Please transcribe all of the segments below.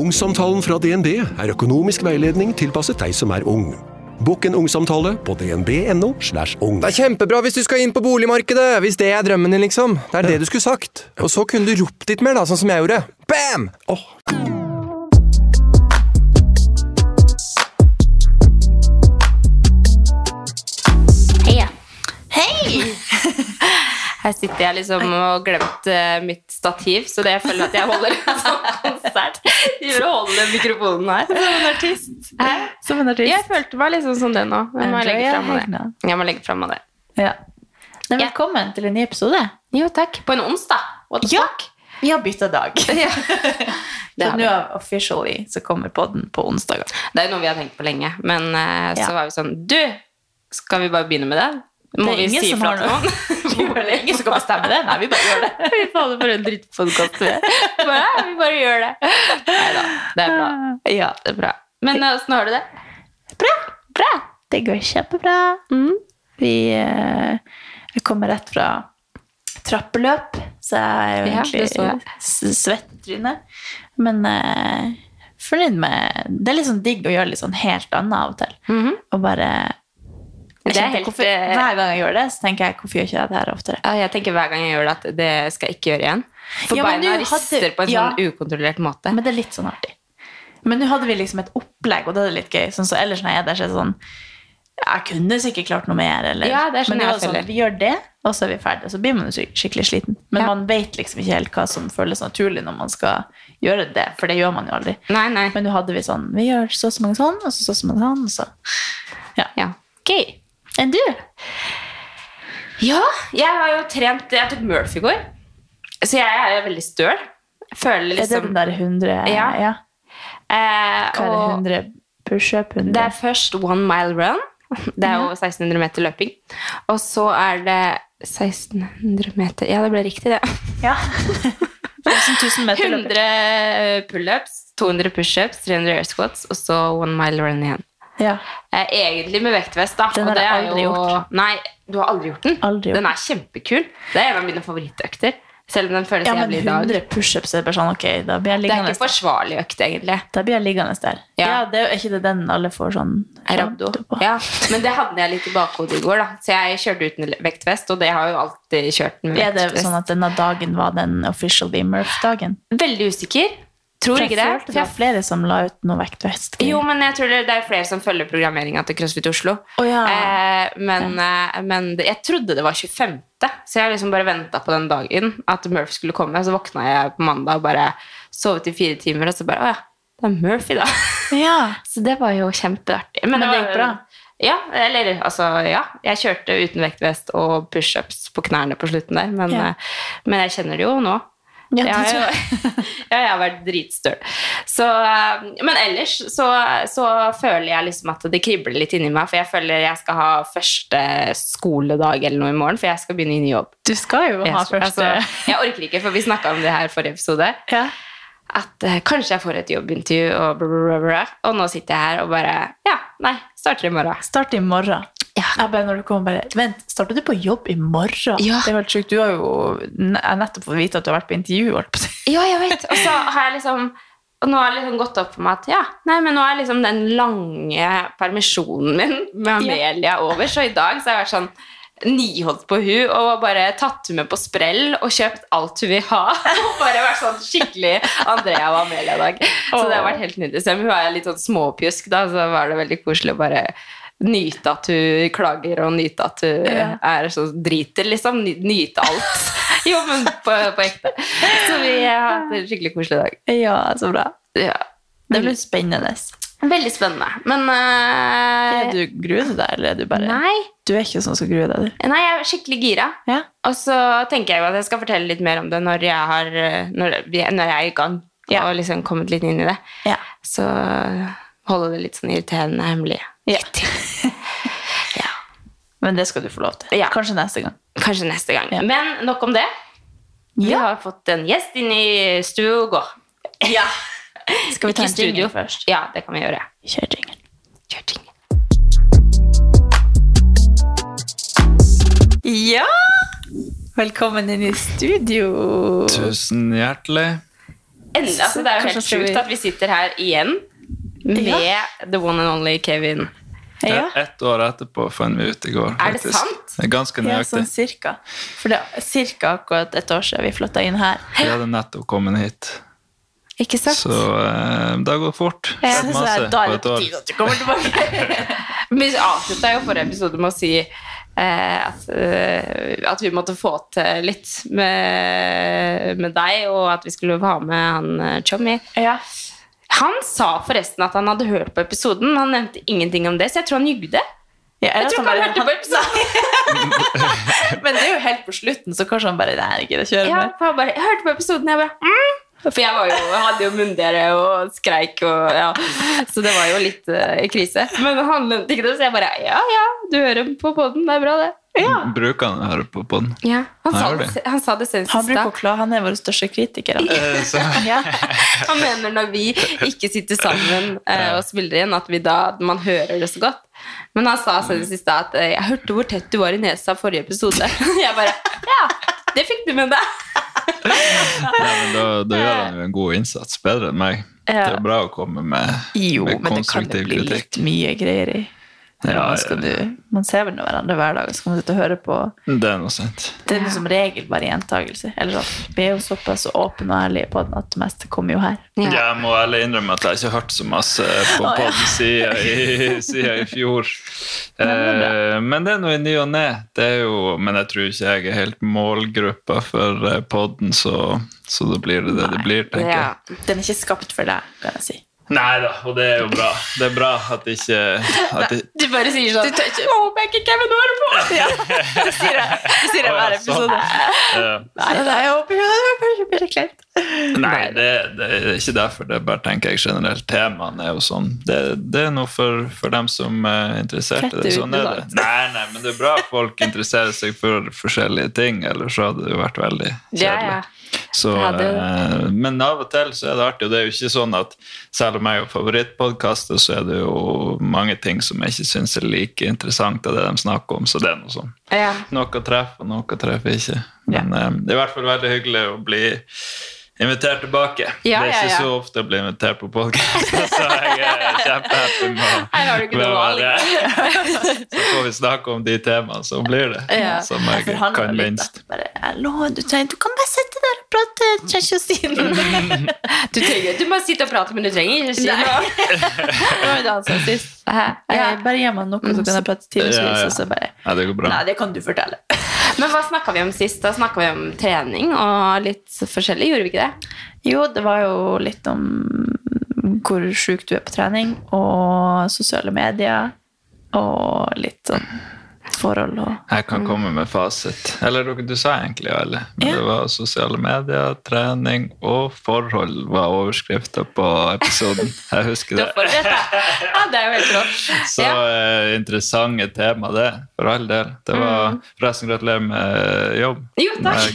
Ungsamtalen fra DNB er økonomisk veiledning tilpasset deg som er ung. Bokk en ungsamtale på dnb.no. slash ung. Det er kjempebra hvis du skal inn på boligmarkedet, hvis det er drømmen din, liksom. Det er det du skulle sagt. Og så kunne du ropt litt mer, da, sånn som jeg gjorde. Bam! Oh. Hei. Hei! Her sitter jeg liksom og glemt uh, mitt stativ, så det jeg føler at jeg holder en sånn konsert. Jeg vil holde mikrofonen her. Som en artist. Hæ? Som en artist. Jeg følte meg liksom som det nå. Jeg må legge frem av det. Jeg må legge frem det. Ja. Nei, Ja. velkommen til en ny episode. Jo, takk. På en onsdag. What the Ja. fuck? Vi har bytta dag. Ja. Så har nå er officially så kommer podden på onsdager. Det er jo noe vi har tenkt på lenge, men eh, så var vi sånn Du, skal vi bare begynne med det? Må vi ingen si som fra til noen? Det er ingen som kan bestemme det. Nei, vi bare gjør det. vi faller for en drittpodkast vi er. Bare, Vi bare gjør det. Nei da, det er bra. Ja. Det er bra. Men åssen har du det? Bra. Bra. Det går kjempebra. Mm. Vi eh, jeg kommer rett fra trappeløp, så jeg er jo egentlig ja, så svett i trynet. Men eh, fornøyd med Det er litt sånn digg å gjøre litt sånn helt annet av og til. Mhm. Og bare jeg Det er helt, hvorfor, eh, Hver gang jeg gjør det, så tenker jeg hvorfor gjør ikke jeg det her oftere? Ja, jeg tenker hver gang jeg gjør det, at det skal jeg ikke gjøre igjen. For Ja, beina hadde- rister på en ja. sånn ukontrollert måte. Men det er litt sånn artig. Men nå hadde vi liksom et opplegg, og da er det litt gøy. Sånn så ellers når jeg er der, så er det sånn Jeg kunne sikkert klart noe mer, eller Ja, det er sånn Men det var sånn, vi gjør det, og så er vi ferdige. Så blir man jo skikkelig sliten. Men man vet liksom ikke helt hva som føles naturlig når man skal gjøre det, for det gjør man jo aldri. Nei, nei. Men nå hadde vi sånn Vi gjør så og så mange sånn, og så så og så mange sånn, og så Ja. Ja. Gøy. Enn du? ja, jeg har jo trent Jeg tok Murphy i går, så jeg er jo veldig støl. Føler liksom Er det liksom den der 100 Ja. ja. eh, Hva er det? og 100 pushup? 100 Det er først one mile run. Det er jo 1600 meter løping. Og så er det 1600 meter Ja, det ble riktig, det. Ja. 1000 meter løp. 100 pullups, 200 pushups, 300 air squats, og så one mile run igjen. Ja. Eh, Egentlig med vektvest, da. Den har jeg aldri jo... gjort. Nei, du har aldri gjort den? Aldri gjort Den er kjempekul. Det er en av mine favorittøkter. Selv om den føles Ja, men jævlig i dag. 100 pushups er bare sånn, ok, da blir jeg Det er ikke forsvarlig økt, egentlig. Da blir jeg liggende der. Ja, Ja. det er jo ikke det den alle får sånn Rabdo. på. Ja, men det hadde jeg litt i bakhodet i går, da. Så jeg kjørte uten vektvest, og det har jeg jo alltid kjørt med vektvest. Er det sånn at denne dagen var den official Murph-dagen? Veldig usikker. Tror ikke det. det var flere som la ut noe vektvest. Jo, men jeg tror det det er flere som følger programmeringa til CrossFit Oslo. Oh, ja. eh, men eh, men jeg trodde det var 25., så jeg liksom bare venta på den dagen at Murph skulle komme. Så våkna jeg på mandag og bare sovet i fire timer, og så bare Å ja, det er Murph i dag. Ja. Så det var jo kjempeartig. Men det var- gikk bra? Ja, eller altså Ja. Jeg kjørte uten vektvest og pushups på knærne på slutten der, men, Ja. eh, men jeg kjenner det jo nå. Ja, jeg, jo, ja, jeg har vært dritstøl. Så, eh, men ellers så, så føler jeg liksom at det kribler litt inni meg, for jeg føler jeg skal ha første skoledag eller noe i morgen, for jeg skal begynne i ny jobb. Du skal jo ha første altså, jeg orker ikke, for vi snakka om det her forrige episode. ja. At uh, kanskje jeg får et jobbintervju, og bla, bla, bla, bla. Og nå sitter jeg her og bare Ja, nei, starter i morgen. Start i morgen. Ja. Jeg bare, når du kommer bare Vent, starter du på jobb i morgen? Ja. Det er helt sjukt. Du har jo nettopp fått vite at du har vært på intervju. Holdt på. Ja, jeg vet. Og så har jeg liksom og nå har det liksom gått opp for meg at ja, nei, men nå er liksom den lange permisjonen min med Amelia over, så i dag så har jeg vært sånn nyholdt på hun og bare tatt hun med på sprell og kjøpt alt hun vil ha. Og bare vært sånn skikkelig Andrea og Amelia i dag. Så det har vært helt nydelig. Selv om hun er litt sånn småpjusk, da, så var det veldig koselig å bare nyte at hun klager, og nyte at hun Ja. er så driter, liksom. Nyte alt. Jo, men på, på ekte. Så vi har hatt en skikkelig koselig dag. Ja, så bra. Ja. Det blir spennende. Veldig spennende. Men uh, Er du gruer deg, eller er du bare Nei. Du er ikke sånn som gruer deg, du? Nei, jeg er skikkelig gira. Ja. Og så tenker jeg jo at jeg skal fortelle litt mer om det når jeg, har, når når jeg er i gang. Ja. og liksom kommet litt inn i det. Ja. Så holde det litt sånn irriterende hemmelig. Ja. Ja. Men det skal du få lov til. Ja. Kanskje neste gang. Kanskje neste gang. Ja. Men nok om det. Vi har fått en gjest inn i studio. Ja. Skal vi ta en studio. først? Ja, det kan vi gjøre. Kjør jingle. Kjør jingle. Ja! Velkommen inn i studio. Tusen hjertelig. Endelig, altså, det er jo helt vi- sjukt at vi sitter her igjen med Ja. the one and only Kevin. Ja. Ett år etterpå fant vi ut i går. Er det faktisk. sant? Det er ganske Ja, nøyaktig. sånn cirka. For det er cirka akkurat et år siden vi flytta inn her. Vi hadde nettopp kommet hit, Ikke sant? så eh, det har gått fort. Ja, Sett så masse da er det på tide at du kommer tilbake. Vi avslutta jo forrige episode med å si eh, at, eh, at vi måtte få til litt med, med deg, og at vi skulle ha med han eh, Chommy. ja. Han sa forresten at han hadde hørt på episoden, men han nevnte ingenting om det, så jeg tror han jugde. Ja, Jeg tror ikke han han hørte på episoden. Men det er jo helt på slutten, så kanskje han bare Nei, jeg gidder ikke kjøre Ja, mer. for jeg, bare, jeg hørte på episoden, jeg bare mm. For jeg, var jo, jeg hadde jo munndiaré og skreik, og, ja. så det var jo litt uh, krise. Men han nevnte ikke det, så jeg bare Ja, ja, du hører på poden, det er bra, det. Bruker han å høre på den? Ja, han, sa det, det. han sa det senest Han i stad. han er vår største kritiker. han. Eh, Ja. Han mener når vi ikke sitter sammen eh, og spiller inn, at vi da, man hører det så godt. Men han sa senest i stad at eh, 'jeg hørte hvor tett du var i nesa forrige episode'. Jeg bare Ja, det fikk du med deg. ja, men da, da gjør han jo en god innsats, bedre enn meg. Det er bra å komme med, Jo, med men det kan jo bli kritikk. litt mye greier i. Ja, Ja, ja, skal du, man ser vel hverandre hver dag, så kan man sitte og høre på Det er noe sant. Det er som regel bare gjentagelse. Eller sånn. Vi er jo såpass åpne og ærlige på den at det meste kommer jo her. Ja. Jeg må ærlig innrømme at jeg ikke har hørt så masse på Å, ja. podden siden, i, siden i fjor. Eh, men det er noe i ny og ne. Det men jeg tror ikke jeg er helt målgruppa for eh, podden, så, så da blir det det det blir, tenker Ja. jeg. Den er ikke skapt for deg, kan jeg si. Nei da, og det er jo bra. Det er bra at ikke at det, Du bare sier sånn Du ikke- «Å, håper jeg ikke Kevin hører på! Ja, det sier jeg, det sier jeg hver episode. Nei, nei, jeg håper jeg blir kleint. Nei, det, det er ikke derfor. Det er bare tenker jeg generelt. Temaene er jo sånn. Det, det er noe for, for dem som er interessert i det. Sånn er det. Nei, nei, men det er bra at folk interesserer seg for forskjellige ting, ellers så hadde det jo vært veldig Ja, kjedelig. ja. Så, Ja, eh, men av og til så er det artig, og det er jo ikke sånn at selv om jeg har favorittpodkaster, så er det jo mange ting som jeg ikke syns er like interessant av det de snakker om, så det er noe sånn. Ja. Noe treffer, og noe treffer ikke. Men ja. det er i hvert fall veldig hyggelig å bli invitert tilbake. Ja, det er ikke ja. så ofte å bli invitert på podkast, så jeg er kjempehappy med å Her har du ikke med å noe være her. Så får vi snakke om de temaene, så blir det. Ja. Som jeg kan litt, minst. Bare, Hallo, du, trenger, du kan bare sitte der og prate. Du trenger ikke å si noe. Du, trenger, du må sitte og prate, men du trenger ikke si noe. Jeg, bare gi meg noe, så kan jeg prate timevis. Ja, ja. Og så bare Ja, det går bra. Nei, det kan du fortelle. Men hva snakka vi om sist? Da snakka vi om trening og litt forskjellig, gjorde vi ikke det? Jo, det var jo litt om hvor sjuk du er på trening, og sosiale medier, og litt sånn forhold og Jeg kan komme med fasit. Eller du sa egentlig alle. Men Ja. det var sosiale medier, trening og forhold var overskrifta på episoden. Jeg husker det. Ja, det er jo helt rått. Så Ja. eh, interessante tema, det. For all del. Det var Forresten, gratulerer med jobb. Jo, takk.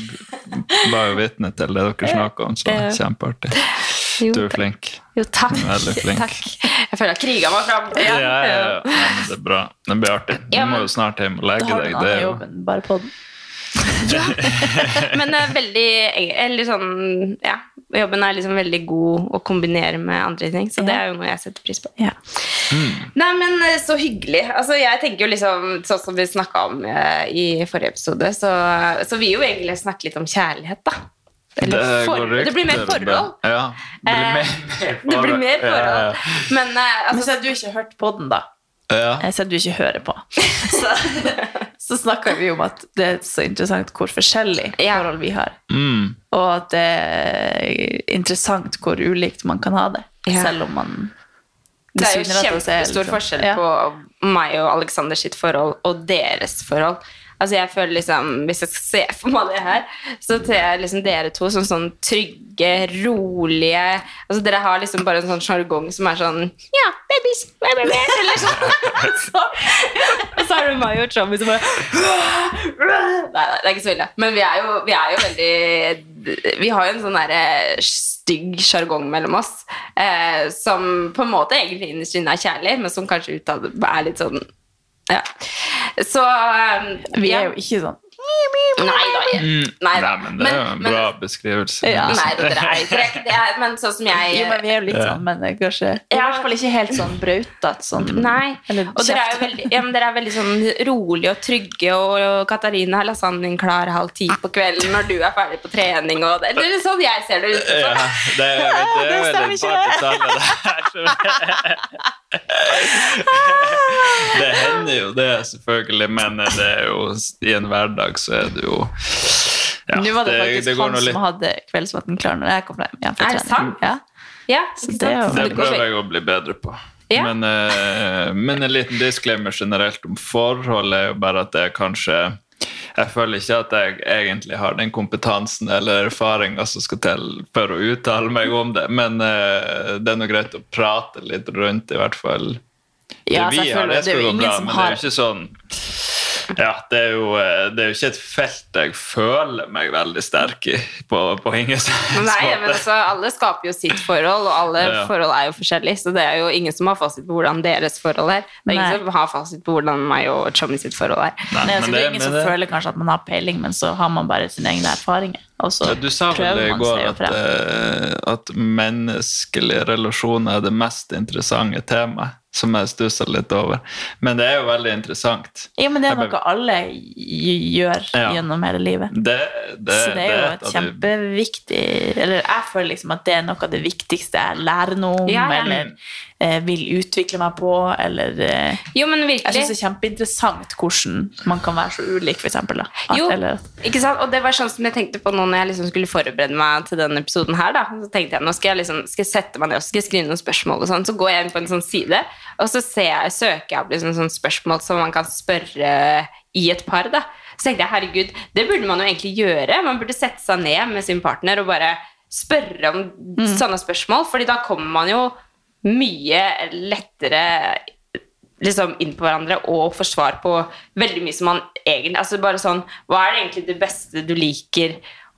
Jeg var jo vitne til det dere snakka om, så kjempeartig. Jo, Du er flink. jo takk. Veldig flink. takk. Jeg føler jeg kriga meg fram. Ja, ja, ja. Men det er bra. Det blir artig. Du Ja, må jo snart hjem og legge deg. Det er jo jobben, bare på den. Men det er veldig Eller sånn Ja. Jobben er liksom veldig god å kombinere med andre ting, så det er jo noe jeg setter pris på. Ja. Nei, men eh, så hyggelig. Altså, jeg tenker jo liksom, Sånn som vi snakka om eh, i forrige episode, så, så vil jo egentlig snakke litt om kjærlighet, da. Eller Det går. Det blir mer forhold. Ja. Det blir Eh, mer, mer Det blir mer Ja, ja, forhold. Men eh, Men altså, så har du ikke hørt på den, da. Ja. Jeg du ikke hører på. Så, så snakker vi om at det er så interessant hvor forskjellig forhold vi har. Mm. Og at det er interessant hvor ulikt man kan ha det. Ja. Selv om man det er jo kjempestor liksom- forskjell Ja. på meg og Alexander sitt forhold og deres forhold. Altså jeg føler liksom, Hvis jeg skal se for meg det her, så ser jeg liksom dere to som sånn trygge, rolige Altså Dere har liksom bare en sånn sjargong som er sånn Ja, babies, eller sånn. Så, så er det meg og Tommy som bare nei, det er ikke så ille. Men vi er jo, vi er jo veldig Vi har jo en sånn derre stygg sjargong mellom oss, eh, som på en måte egentlig innerst inne er kjærlig, men som kanskje utad er litt sånn ja. Så um, Vi er jo ikke sånn Nei da. jeg- Nei, da. Nei, men det er jo en bra beskrivelse. Ja. Nei, det er ikke det. er det. Men sånn som jeg Jo, men vi er jo litt Ja. sånn, men det kanskje I hvert fall ikke helt sånn brautete sånn Nei. Eller Og dere er jo veldig, ja, men dere er veldig sånn rolige og trygge, og, og Katarina har lasagnen klar halv ti på kvelden når du er ferdig på trening. Og det, det er sånn jeg ser det ut. Ja, det, det Det vel stemmer ikke. Det hender jo det, selvfølgelig, men det er jo i en hverdag så er det jo ja, Nå var det, faktisk det han nå litt- som hadde kveldsmaten klar når jeg kom hjem. Er det sant? Ja. Ja, det er jo- Det Det prøver jeg å bli bedre på. Ja. Men, eh, men en liten disclaimer generelt om forhold er jo bare at det er kanskje Jeg føler ikke at jeg egentlig har den kompetansen eller erfaringa som skal til for å uttale meg om det, men uh, det er nå greit å prate litt rundt, i hvert fall. Ja, vi har det Det skal gå ingen bra, som men det er jo ikke sånn ja, det er, jo, eh, det er jo ikke et felt jeg føler meg veldig sterk i, på, på ingen Nei, men altså, alle skaper jo sitt forhold, og alle Ja. forhold er jo forskjellige. Så det er jo ingen som har fasit på hvordan deres forhold er. Det er Nei. ingen som har fasit på hvordan meg og Chommy sitt forhold er. Nei, altså, men det er ingen som det- føler kanskje at man har peiling, men så har man bare sine egne erfaringer. Og så Ja, du sa vel i går at, eh, at menneskelige relasjoner er det mest interessante temaet, som jeg stussa litt over. Men det er jo veldig interessant. Ja, men det er noe alle gjør Ja. gjennom hele livet. Det, det, så det er jo et et kjempeviktig Eller jeg føler liksom at det er noe av det viktigste jeg lærer noe om, Ja, ja. eller eh, vil utvikle meg på, eller eh, Jo, men virkelig. Jeg syns det er kjempeinteressant hvordan man kan være så ulik, for eksempel. Da. At, Jo, eller, ikke sant? Og det var sånn som jeg tenkte på nå når jeg liksom skulle forberede meg til denne episoden her. da. Så tenkte jeg, nå skal jeg liksom, skal jeg sette meg ned og skal jeg skrive noen spørsmål, og sånn. Så går jeg inn på en sånn side, og så ser jeg, søker jeg opp liksom sånne spørsmål som man kan spørre i et par. da. Så tenkte jeg, herregud, det burde man jo egentlig gjøre. Man burde sette seg ned med sin partner og bare spørre om sånne spørsmål, fordi da kommer man jo mye lettere liksom inn på hverandre og får svar på veldig mye som man egentlig altså bare sånn, Hva er det egentlig det beste du liker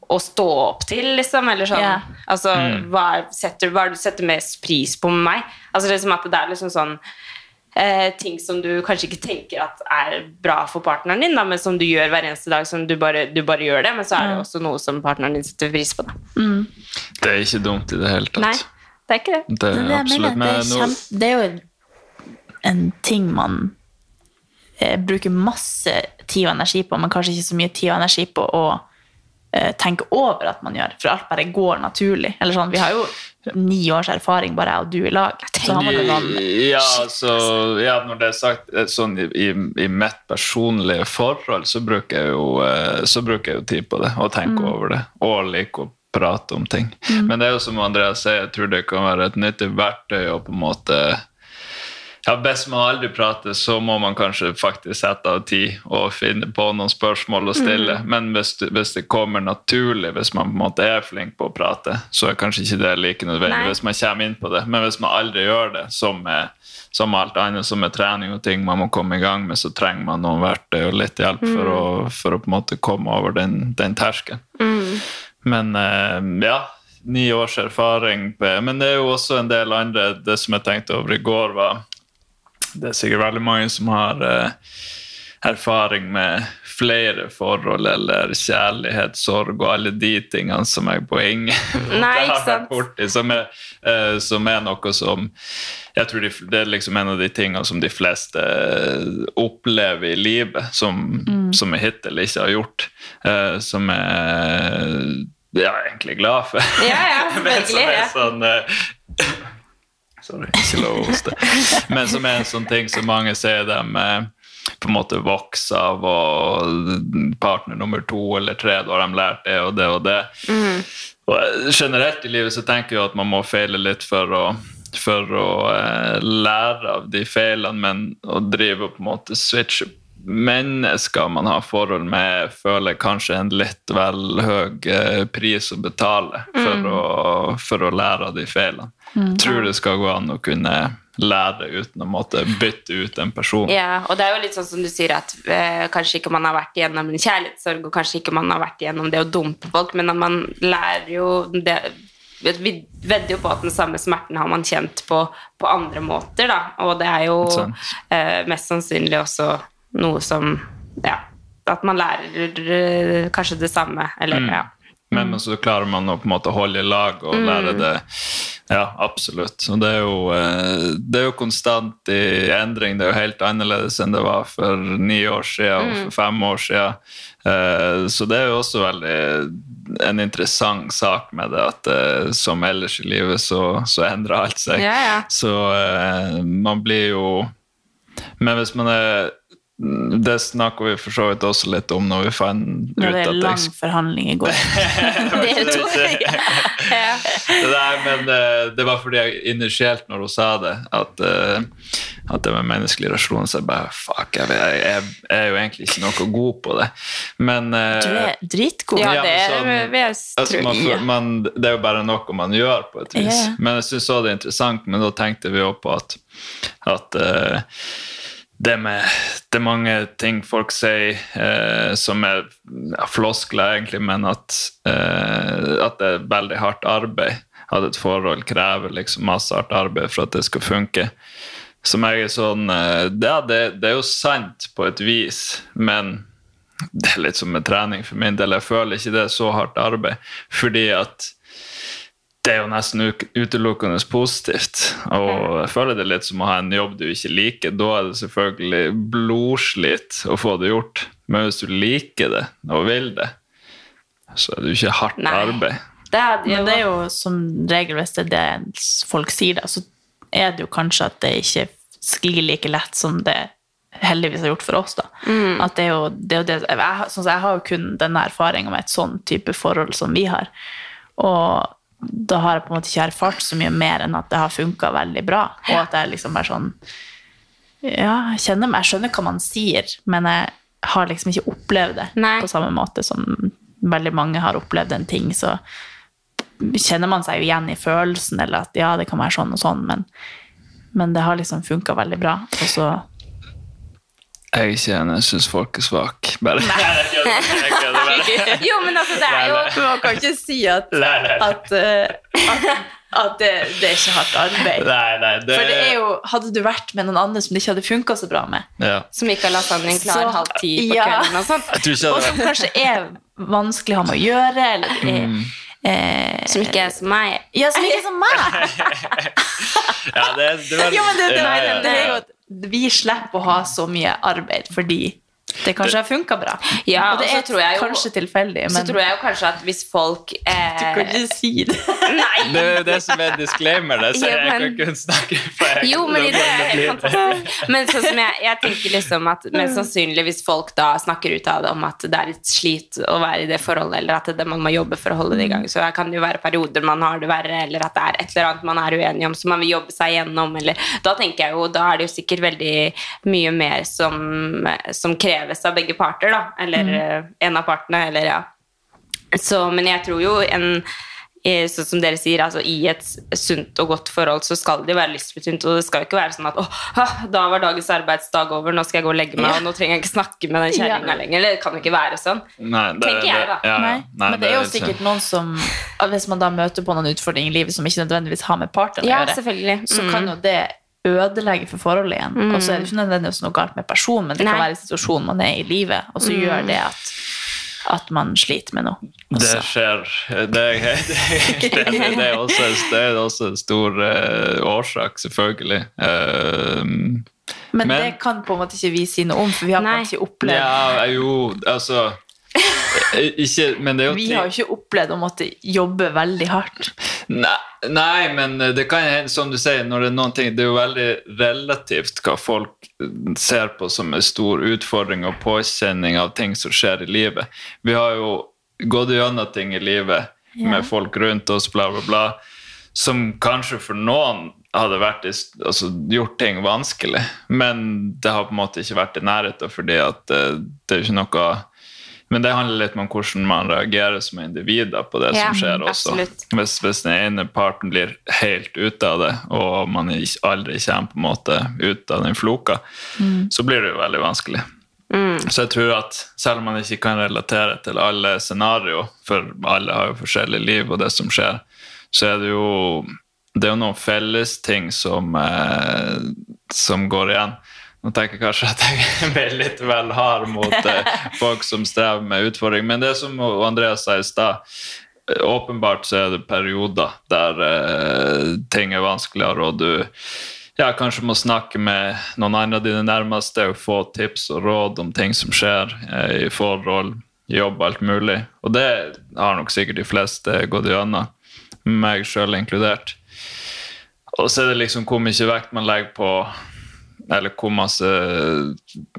å stå opp til, liksom? Eller sånn, yeah. altså, hva, er, setter, hva er det du setter mest pris på med meg? Altså liksom at det er liksom sånn eh, ting som du kanskje ikke tenker at er bra for partneren din, da, men som du gjør hver eneste dag, som du bare, du bare gjør det, men så er det også noe som partneren din setter pris på. Da. Det er ikke dumt i det hele tatt. Nei, det er ikke det. Det Det er det er, absolutt. det, er Men kjempe, det er jo en, en ting man eh, bruker masse tid og energi på, men kanskje ikke så mye tid og energi på å tenke over at man gjør, for alt bare går naturlig. Eller sånn, Vi har jo ni års erfaring, bare jeg og du i lag. Så har man jo noen ja, så, ja, når det er sagt eh, sånn i, i, mitt personlige forhold, så bruker jeg jo, eh, så bruker jeg jo tid på det og tenker Mm. over det. Og liker å prate om ting. Men det er jo som Andreas sier, jeg tror det kan være et nyttig verktøy å på en måte ja, Best man aldri prater, så må man kanskje faktisk sette av tid og finne på noen spørsmål å stille. Men hvis hvis det kommer naturlig, hvis man på en måte er flink på å prate, så er kanskje ikke det like nødvendig Nei. hvis man kommer inn på det. Men hvis man aldri gjør det, som med, som alt annet, som med trening og ting man må komme i gang med, så trenger man noen verktøy og litt hjelp for, å, for å på en måte komme over den, den terskelen. Men eh, ja, ni års erfaring Men det er jo også en del andre Det som jeg tenkte over i går, var Det er sikkert veldig mange som har eh, erfaring med flere forhold eller kjærlighet, sorg og alle de tingene som ingen måte Nei, ikke sant. borti. Som er, eh, som er noe som jeg tror de, Det er liksom en av de tingene som de fleste eh, opplever i livet, som, som jeg hittil ikke har gjort. eh, som ja, egentlig glad for. Ja, ja, Men som er sånn eh, Sorry, ikke lov å hoste. Men som er en sånn ting som mange sier dem eh, på en måte vokser av, og partner nummer to eller tre, da har de lært det og det og det. Og eh, generelt i livet så tenker jeg at man må feile litt for å, for å eh, lære av de feilene, men å drive og på en måte switche mennesker man har forhold med, føler kanskje en litt vel høy eh, pris å betale for, Mm. å, for å lære av de feilene. Tror det skal gå an å kunne lære uten å måtte bytte ut en person. Ja, og det er jo litt sånn som du sier at eh, kanskje ikke man har vært igjennom en kjærlighetssorg, og kanskje ikke man har vært igjennom det å dumpe folk, men at man lærer jo det Vi vedder jo på at den samme smerten har man kjent på, på andre måter, da. Og det er jo eh, mest sannsynlig også noe som Ja, at man lærer eh, kanskje det samme, eller Mm. ja. Men, men så klarer man å på en måte holde i lag og lære det. Ja, absolutt. Og det er, jo, eh, det er jo konstant i endring. Det er jo helt annerledes enn det var for ni år siden og for fem år siden. Eh, Så det er jo også veldig en interessant sak med det, at som ellers i livet så, så endrer alt seg. Ja, ja. Så man blir jo Men hvis man er Det snakker vi for så vidt også litt om når vi fant ut Når det er lang jeg forhandling i går. Dere to. ja. Nei, men eh, det var fordi jeg initielt når hun sa det, at, eh, at det var menneskelig rasjon så jeg bare Fuck, jeg, jeg, jeg, er jo egentlig ikke noe god på det. Men eh, Du er dritgod. ja, det er sånn- altså, man, man, Det er jo bare noe man gjør, på et vis. Ja. Men jeg syns også det er interessant, men da tenkte vi også på at, at det, med, det er mange ting folk sier eh, som er ja, floskler, egentlig, men at, eh, at det er veldig hardt arbeid. At et forhold krever liksom masse hardt arbeid for at det skal funke. Som jeg er sånn eh, Ja, det, det er jo sant på et vis, men det er litt som med trening for min del. Jeg føler ikke det er så hardt arbeid, fordi at det er jo nesten utelukkende positivt. Og jeg føler det litt som å ha en jobb du ikke liker. Da er det selvfølgelig blodslit å få det gjort. Men hvis du liker det og vil det, så er det jo ikke hardt Nei. arbeid. Det er, Men det er jo som regel, hvis det er det folk sier, da, så er det jo kanskje at det ikke sklir like lett som det heldigvis har gjort for oss. da. At det er jo det, er jo det jeg, har- sånn jeg har jo kun denne erfaringa med et sånn type forhold som vi har. Og da har jeg på en måte ikke erfart så mye mer enn at det har funka veldig bra. Og at jeg liksom er sånn Ja, jeg kjenner meg, jeg skjønner hva man sier, men jeg har liksom ikke opplevd det Nei. på samme måte som veldig mange har opplevd en ting. Så kjenner man seg jo igjen i følelsen, eller at ja, det kan være sånn og sånn, men, men det har liksom funka veldig bra. Og så Jeg er ikke enig, jeg syns folk er svake. Bare. Jo, men altså, det er jo Man kan ikke si at, Nei, nei. at, eh, at, at det, det er ikke hardt arbeid. Nei, nei, det, For det er jo, hadde du vært med noen andre som det ikke hadde funka så bra med, ja. Som ikke har en klar Så- halv ti på Ja. kvelden og sånt. Og som kanskje er vanskelig å ha med å gjøre, eller er, Mm. eh, Som ikke er som meg. Ja, som ikke er som meg! ja, det, det var, Ja, men det, det, ja, ja, det er jo ja. at vi slipper å ha så mye arbeid fordi det kanskje har funka bra. Ja, og det og så er tror jeg jo- kanskje tilfeldig, Så tror jeg jo kanskje at hvis folk du kan eh, ikke si det. Nei! Det er jo det som er disclaimer. Det, så Ja, jeg kan ikke snakke for jeg- Jo, men det er fantastisk. Men sånn som jeg, jeg tenker liksom at mest sannsynlig hvis folk da snakker ut av det om at det er litt slit å være i det forholdet, eller at det, man må jobbe for å holde det i gang, så kan det jo være perioder man har det verre, eller at det er et eller annet man er uenig om som man vil jobbe seg gjennom, eller Da tenker jeg jo, da er det jo sikkert veldig mye mer som, som kreves av begge parter, da. Eller mm. en av partene, eller ja. Så, men jeg tror jo en eh, Sånn som dere sier, altså i et sunt og godt forhold så skal det jo være lystbetont, og det skal jo ikke være sånn at åh, da var dagens arbeidsdag over, nå skal jeg gå og legge meg, og nå trenger jeg ikke snakke med den kjerringa Ja. lenger. Det kan jo ikke være sånn. Nei, det, Tenker jeg, da. det- Ja, ja. Nei. Nei, men det er jo sikkert noen som Hvis man da møter på noen utfordringer i livet som ikke nødvendigvis har med partneren å Ja, gjøre, så Mm. kan jo det ødelegge for forholdet igjen. Og så er det ikke nødvendigvis noe galt med personen, men det kan være en situasjon man er i livet, og så gjør det at, at man sliter med noe. Også. Det skjer. Det er, det er, det er, også, det er også en stor eh, årsak, selvfølgelig. Eh, Men, Men- det kan på en måte ikke vi si noe om, for vi har Nei. ikke opplevd ja, jo, altså ikke, Men det er jo Vi har jo ikke opplevd å måtte jobbe veldig hardt. Nei, nei, men det kan hende, som du sier, når det er noen ting Det er jo veldig relativt hva folk ser på som en stor utfordring og påkjenning av ting som skjer i livet. Vi har jo gått gjennom ting i livet Ja. med folk rundt oss, bla, bla, bla, som kanskje for noen hadde vært altså, gjort ting vanskelig. Men det har på en måte ikke vært i nærheten, fordi at det, det er ikke noe Men det handler litt om hvordan man reagerer som individer på det Ja, som skjer også. Hvis, hvis den ene parten blir helt ute av det, og man aldri kommer på en måte ut av den floka, så blir det jo veldig vanskelig. Så jeg tror at selv om man ikke kan relatere til alle scenario, for alle har jo forskjellig liv og det som skjer, så er det jo det er jo noen fellesting som, eh, som går igjen. Nå tenker jeg kanskje at jeg ble litt vel hard mot eh, folk som strever med utfordring, men det som Andreas sa i stad, eh, åpenbart så er det perioder der eh, ting er vanskeligere, og du ja, kanskje må snakke med noen andre av dine nærmeste og få tips og råd om ting som skjer eh, i forhold, jobb, alt mulig. Og det har nok sikkert de fleste gått gjennom, meg sjøl inkludert. Og så er det liksom hvor mye vekt man legger på Eller hvor masse,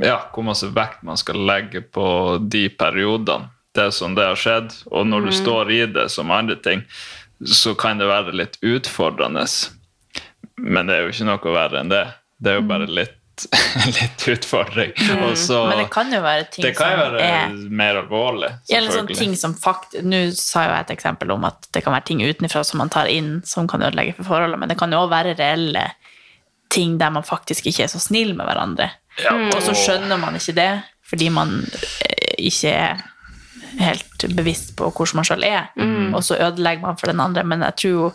ja, hvor masse vekt man skal legge på de periodene. Det er sånn det har skjedd. Og når du står i det som andre ting, så kan det være litt utfordrende. Men det er jo ikke noe verre enn det. Det er jo bare litt, litt utfordring. Og så, Men det kan jo være ting det kan jo som være er mer alvorlig. Eller sånne ting som fakt Nå sa jo jeg et eksempel om at det kan være ting utenfra som man tar inn, som kan ødelegge for forholdet, men det kan jo også være reelle ting der man faktisk ikke er så snill med hverandre. Ja, Og så skjønner man ikke det, fordi man eh, ikke er helt bevisst på hvordan man selv er, og så ødelegger man for den andre. Men jeg tror jo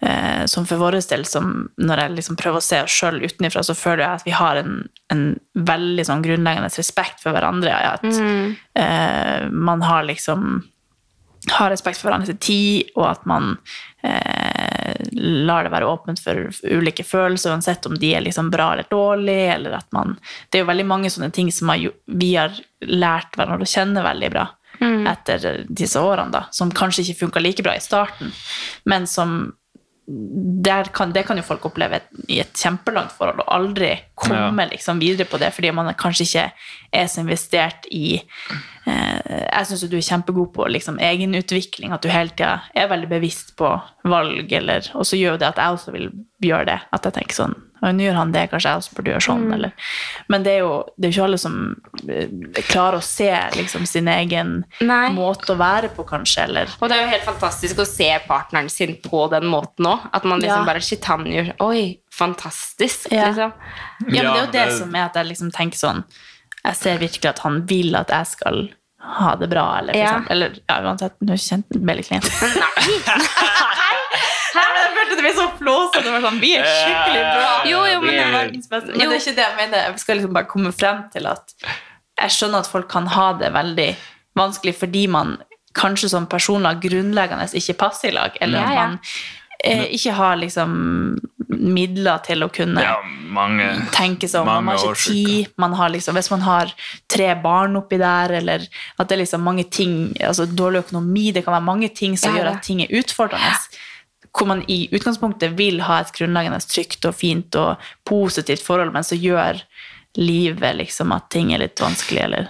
eh, som for vår del, som når jeg liksom prøver å se oss sjøl utenfra, så føler jeg at vi har en, en veldig sånn grunnleggende respekt for hverandre. At eh, man har liksom har respekt for hverandres tid, og at man eh, lar det være åpent for ulike følelser, uansett om de er liksom bra eller dårlige, eller at man Det er jo veldig mange sånne ting som vi har lært hverandre å kjenne veldig bra etter disse årene, da, som kanskje ikke funka like bra i starten, men som kan, det kan jo folk oppleve i et kjempelangt forhold og aldri komme liksom videre på det, fordi man kanskje ikke er så investert i eh, Jeg syns du er kjempegod på liksom, egenutvikling, at du hele tida er veldig bevisst på valg, eller, og så gjør jo det at jeg også vil gjøre det. At jeg tenker sånn «Oi, Nå gjør han det, kanskje jeg også burde gjøre sånn. Eller. Men det er jo det er ikke alle som eh, klarer å se liksom, sin egen Nei. måte å være på, kanskje, eller Og det er jo helt fantastisk å se partneren sin på den måten òg. At man liksom Ja. bare Shit, han gjør Oi, fantastisk, Ja. liksom. Ja, men det er jo det, som er at jeg liksom tenker sånn Jeg ser virkelig at han vil at jeg skal ha det bra, eller for Ja. eksempel. Eller ja, uansett, nå kjente jeg meg litt Jeg følte det ble så flåsete. Sånn, vi er skikkelig bra. Jo, jo, men det er det- verdens beste. Men det er ikke det jeg mener. Jeg skal liksom bare komme frem til at jeg skjønner at folk kan ha det veldig vanskelig fordi man kanskje som personer grunnleggende ikke passer i lag, eller Ja, at ja. man eh, ikke har liksom midler til å kunne Ja, mange, tenke seg om. Man har ikke tid. Man har liksom, hvis man har tre barn oppi der, eller at det er liksom mange ting altså Dårlig økonomi, det kan være mange ting som Ja, gjør at ting er utfordrende. Hvor man i utgangspunktet vil ha et grunnleggende trygt og fint og positivt forhold, men så gjør livet liksom at ting er litt vanskelig, eller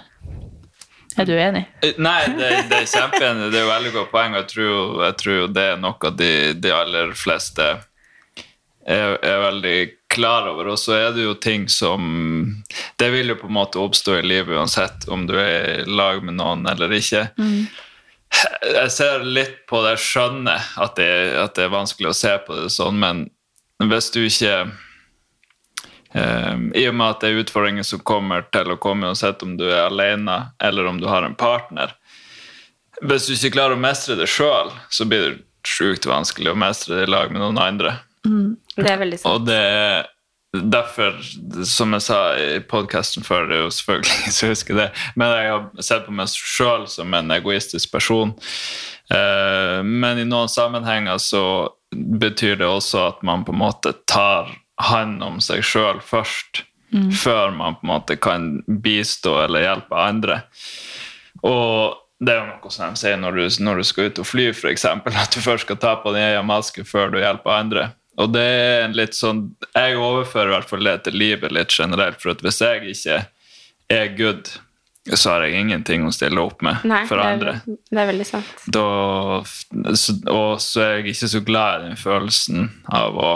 Er du enig? Eh, Nei, det, det er kjempeenig. Det er jo veldig godt poeng. og Jeg tror, jo- det er noe de, de aller fleste er, er veldig klar over. Og så er det jo ting som Det vil jo på en måte oppstå i livet uansett om du er i lag med noen eller ikke. Jeg ser litt på det, jeg skjønner at det, at det er vanskelig å se på det sånn, men hvis du ikke Um, I og med at det er utfordringer som kommer til å komme uansett om du er alene eller om du har en partner Hvis du ikke klarer å mestre det sjøl, så blir det sjukt vanskelig å mestre det i lag med noen andre. Det veldig sant. Og det er derfor, som jeg sa i podkasten før, det er jo selvfølgelig så husker det, men jeg har sett på meg sjøl som en egoistisk person. Eh, Men i noen sammenhenger så betyr det også at man på en måte tar hånd om seg sjøl først, før man på en måte kan bistå eller hjelpe andre. Og det er jo noe som de sier når du, når du skal ut og fly, f.eks., at du først skal ta på din egen maske før du hjelper andre. Og det er en litt sånn Jeg overfører i hvert fall det til livet litt generelt, for at hvis jeg ikke er good, så har jeg ingenting å stille opp med Nei, for det andre. er, det er veldig sant. Da, og så er jeg ikke så glad i den følelsen av å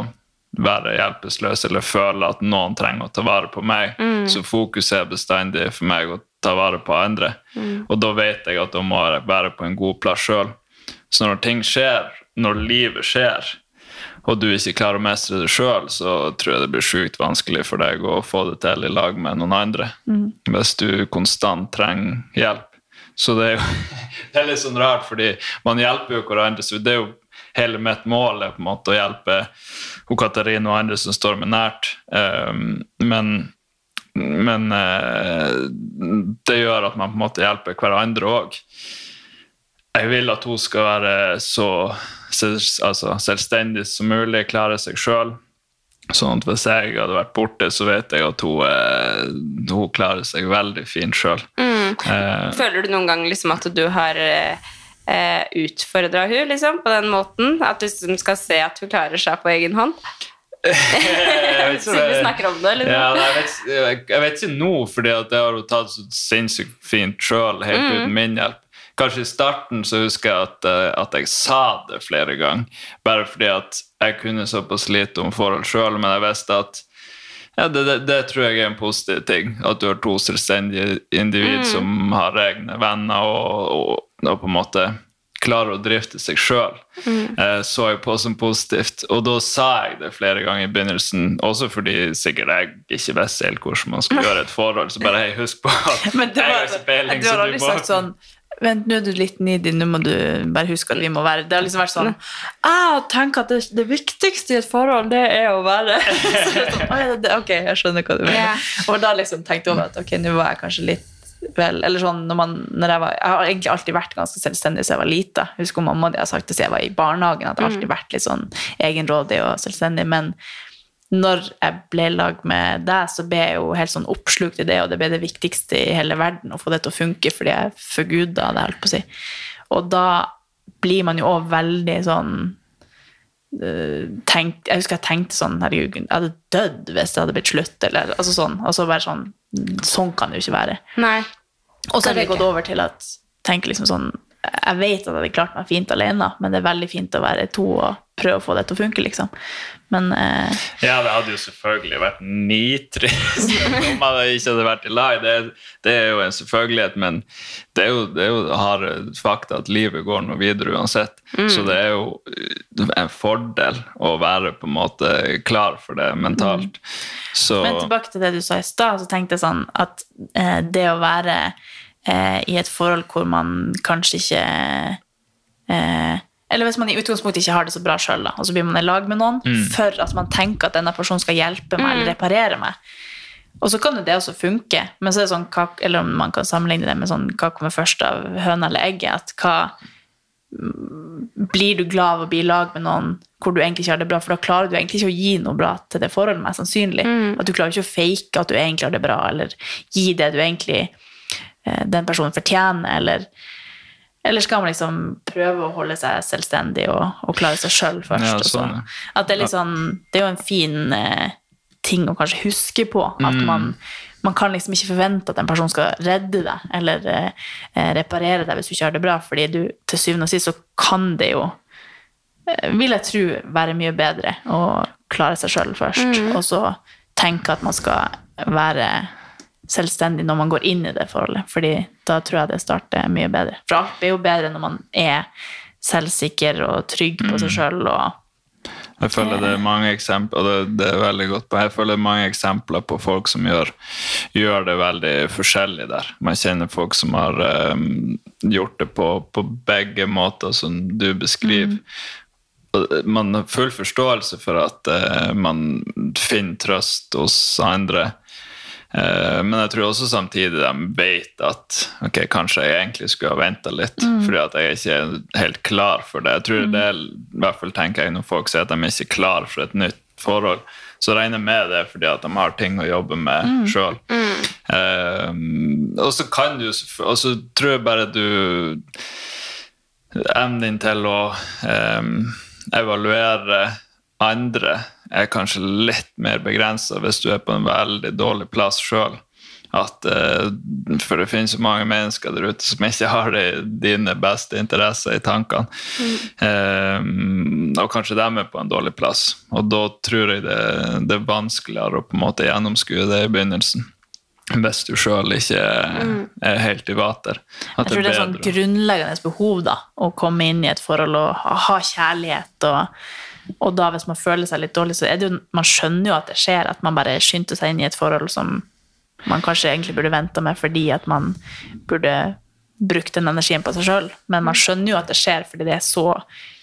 være hjelpeløs eller føle at noen trenger å ta vare på meg. Så fokuset er bestandig for meg å ta vare på andre. Og da vet jeg at da må jeg være på en god plass sjøl. Så når ting skjer, når livet skjer, og du ikke klarer å mestre det sjøl, så tror jeg det blir sjukt vanskelig for deg å få det til i lag med noen andre. Hvis du konstant trenger hjelp. Så det er jo det er litt sånn rart, fordi man hjelper jo hverandre. så det er jo Hele mitt mål er på en måte å hjelpe hun Katarina og andre som står meg nært. Um, men men eh, det gjør at man på en måte hjelper hverandre òg. Jeg vil at hun skal være så altså, selvstendig som mulig, klare seg sjøl. Sånn at hvis jeg hadde vært borte, så vet jeg at hun, eh, hun klarer seg veldig fint sjøl. Eh, Føler du noen gang liksom at du har eh, utfordra hun liksom, på den måten? At du liksom skal se at hun klarer seg på egen hånd? Siden snakker om det, liksom. Ja, jeg, vet, jeg, vet ikke nå, fordi det har hun tatt så sinnssykt fint sjøl, helt Mm. uten min hjelp. Kanskje i starten så husker jeg at, eh, at jeg sa det flere ganger, bare fordi at jeg kunne såpass lite om forhold sjøl, men jeg visste at ja, det, det, det tror jeg er en positiv ting. At du har to selvstendige individ som har egne venner og, og, og på en måte klarer å drifte seg sjøl. Eh, så jeg på som positivt. Og da sa jeg det flere ganger i begynnelsen, også fordi sikkert jeg ikke visste helt hvordan man skulle gjøre et forhold. Så bare hei, husk på at det jeg har var, ikke peiling, du har aldri sagt sånn Vent, nå er du litt needy, nå må du bare huske at vi må være Det har liksom vært sånn Jeg tenker at det, det viktigste i et forhold, det er å være Så sånn, «Å ja, det, Ok, jeg skjønner hva du mener. Yeah. Og da liksom tenkte jeg over at ok, nå var jeg kanskje litt vel Eller sånn når man når jeg, var, jeg har egentlig alltid vært ganske selvstendig siden jeg var lita. Husker mamma hadde sagt det siden jeg var i barnehagen, at jeg Mm. alltid vært litt sånn egenrådig og selvstendig. men når jeg ble lag med deg, så ble jeg jo helt sånn oppslukt i det, og det ble det viktigste i hele verden å få det til å funke, fordi jeg forguda det, holdt på å si. Og da blir man jo òg veldig sånn eh, tenkt, Jeg husker jeg tenkte sånn Herregud, jeg hadde dødd hvis det hadde blitt slutt. Eller, altså sånn, altså bare sånn Sånn kan det jo ikke være. Nei. Og så har vi gått over til at tenke liksom sånn Jeg vet at jeg hadde klart meg fint alene, men det er veldig fint å være to og prøve å få det til å funke, liksom. Men eh, Ja, det hadde jo selvfølgelig vært nitrist om jeg ikke hadde vært i lag. Det, det er jo en selvfølgelighet, men det er jo, det er jo harde fakta at livet går noe videre uansett. Så det er jo en fordel å være på en måte klar for det mentalt. Så Men tilbake til det du sa i stad, så tenkte jeg sånn at eh, det å være eh, i et forhold hvor man kanskje ikke eh, Eller hvis man i utgangspunktet ikke har det så bra sjøl, og så blir man i lag med noen for at man tenker at denne personen skal hjelpe meg eller reparere meg. Og så kan jo det også funke, men så er det sånn, hva, eller om man kan sammenligne det med sånn, hva kommer først av høna eller egget? at hva blir du glad av å bli i lag med noen hvor du egentlig ikke har det bra, for da klarer du egentlig ikke å gi noe bra til det forholdet, mest sannsynlig. At du klarer ikke å fake at du egentlig har det bra, eller gi det du egentlig eh, den personen fortjener, eller eller skal man liksom prøve å holde seg selvstendig og, og klare seg sjøl først? Ja, og sånn, ja. At det er litt sånn Det er jo en fin eh, ting å kanskje huske på. At Mm. man, man kan liksom ikke forvente at en person skal redde deg eller eh, eh, reparere deg hvis du ikke har det bra, fordi du til syvende og sist så kan det jo eh, vil jeg tro være mye bedre å klare seg sjøl først, og så tenke at man skal være selvstendig når man går inn i det forholdet, fordi da tror jeg det starter mye bedre. For alt blir jo bedre når man er selvsikker og trygg på seg sjøl og Jeg føler det er mange eksempler, og det, det er veldig godt på. Jeg føler det er mange eksempler på folk som gjør, gjør det veldig forskjellig der. Man kjenner folk som har um, gjort det på, på begge måter som du beskriver. Og Man har full forståelse for at uh, man finner trøst hos andre. Eh, men jeg tror også samtidig de vet at ok, kanskje jeg egentlig skulle ha venta litt, fordi at jeg ikke er helt klar for det. Jeg tror det er, i hvert fall tenker jeg Når folk sier at de ikke er klar for et nytt forhold, så regner jeg med det fordi at de har ting å jobbe med mm. sjøl. og så kan du Og så tror jeg bare du Evnen din til å um, evaluere andre er kanskje litt mer begrensa hvis du er på en veldig dårlig plass sjøl. Eh, for det finnes jo mange mennesker der ute som ikke har de, dine beste interesser i tankene. Eh, og kanskje de er på en dårlig plass. Og da tror jeg det, det er vanskeligere å på en måte gjennomskue det i begynnelsen. Hvis du sjøl ikke er helt i vater. At Jeg tror det er sånn grunnleggende behov da, å komme inn i et forhold og ha ha kjærlighet. Og, og da hvis man føler seg litt dårlig, så er det jo, man skjønner jo at det skjer, at man bare skyndte seg inn i et forhold som man kanskje egentlig burde venta med fordi at man burde brukt den energien på seg sjøl. Men man skjønner jo at det skjer fordi det er så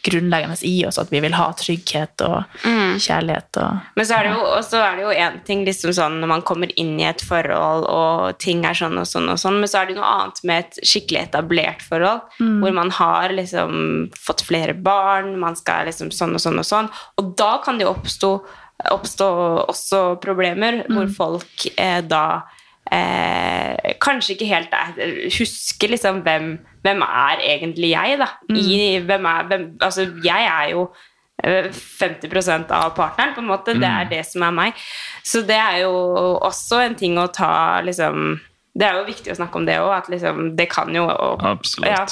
grunnleggende i oss at vi vil ha trygghet og kjærlighet. Og, Men så er det jo, og så er det jo en ting liksom sånn når man kommer inn i et forhold, og ting er sånn og sånn og sånn, men så er det noe annet med et skikkelig etablert forhold, hvor man har liksom fått flere barn, man skal liksom sånn og sånn og sånn, og da kan det jo oppstå, oppstå også problemer hvor folk eh, da eh, kanskje ikke helt er, husker liksom hvem, hvem er egentlig jeg, da. I, hvem er, hvem, altså, jeg er jo eh, 50% av partneren, på en måte. Det er det som er meg. Så det er jo også en ting å ta liksom Det er jo viktig å snakke om det òg, at liksom Det kan jo og, Absolutt. Ja.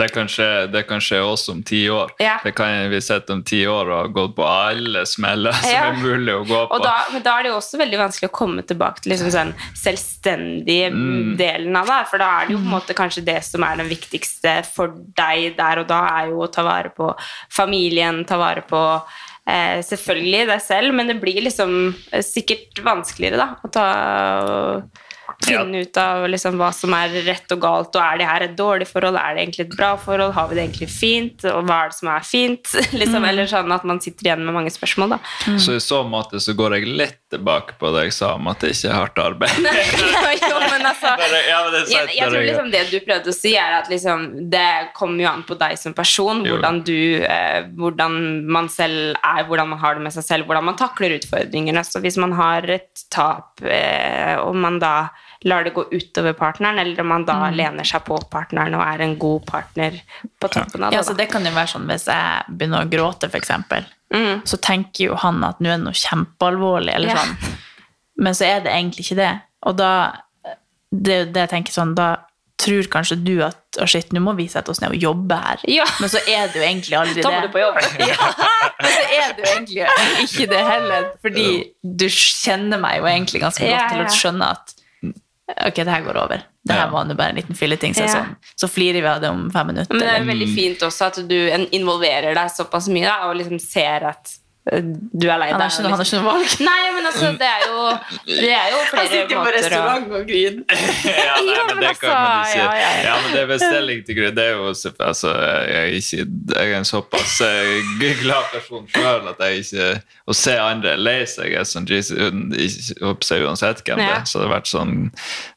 Det kan, skje, det kan skje også om ti år. Ja. Det kan vi sett om ti år og gått på alle smeller som er mulig å gå på. Da, men da er det jo også veldig vanskelig å komme tilbake til liksom sånn selvstendige delen av det. For da er det jo på en måte kanskje det som er den viktigste for deg der og da, er jo å ta vare på familien, ta vare på eh, selvfølgelig deg selv, men det blir liksom eh, sikkert vanskeligere da, å ta finne ut av liksom hva som er rett og galt, og er det her et dårlig forhold, er det egentlig et bra forhold, har vi det egentlig fint, og hva er det som er fint? liksom, Eller sånn at man sitter igjen med mange spørsmål, da. Så i så måte så går jeg litt tilbake på det jeg sa om at det ikke er hardt arbeid. jo, men altså Bare- ja, men det sant, jeg, jeg tror liksom det du prøvde å si, er at liksom, det kommer jo an på deg som person. Hvordan du eh, Hvordan man selv er, hvordan man har det med seg selv, hvordan man takler utfordringene. Så hvis man har et tap, eh, og man da lar det gå utover partneren, eller om man da Mm. lener seg på partneren og er en god partner på toppen av det. Ja, så det kan jo være sånn hvis jeg begynner å gråte, for eksempel, så tenker jo han at nå er det noe kjempealvorlig, eller Ja. sånn. Men så er det egentlig ikke det. Og da, det, det jeg tenker sånn, da tror kanskje du at å shit, nå må vi sette oss ned og jobbe her. Ja. Men så er det jo egentlig aldri Da må det. du på jobb. Ja, men så er det jo egentlig ikke det heller, fordi du kjenner meg jo egentlig ganske godt Ja, til å skjønne at ok, det her går over. Det her Ja. var nå bare en liten filleting. Så, Ja. sånn. så flirer vi av det om fem minutter. Men det er veldig fint også at du involverer deg såpass mye da, og liksom ser at du er lei deg. Han har ikke ikke noe valg. Nei, men altså, det er jo, det er jo flere måter å og griner. ja, nei, men men det altså, kan man si. ja, ja, ja. Ja, men det er bestilling til grunn. Det er jo altså, jeg, er ikke, jeg er en såpass eh, glad person sjøl at jeg ikke Å se andre lei seg er sånn Jesus, uansett hvem det er. Så det har vært sånn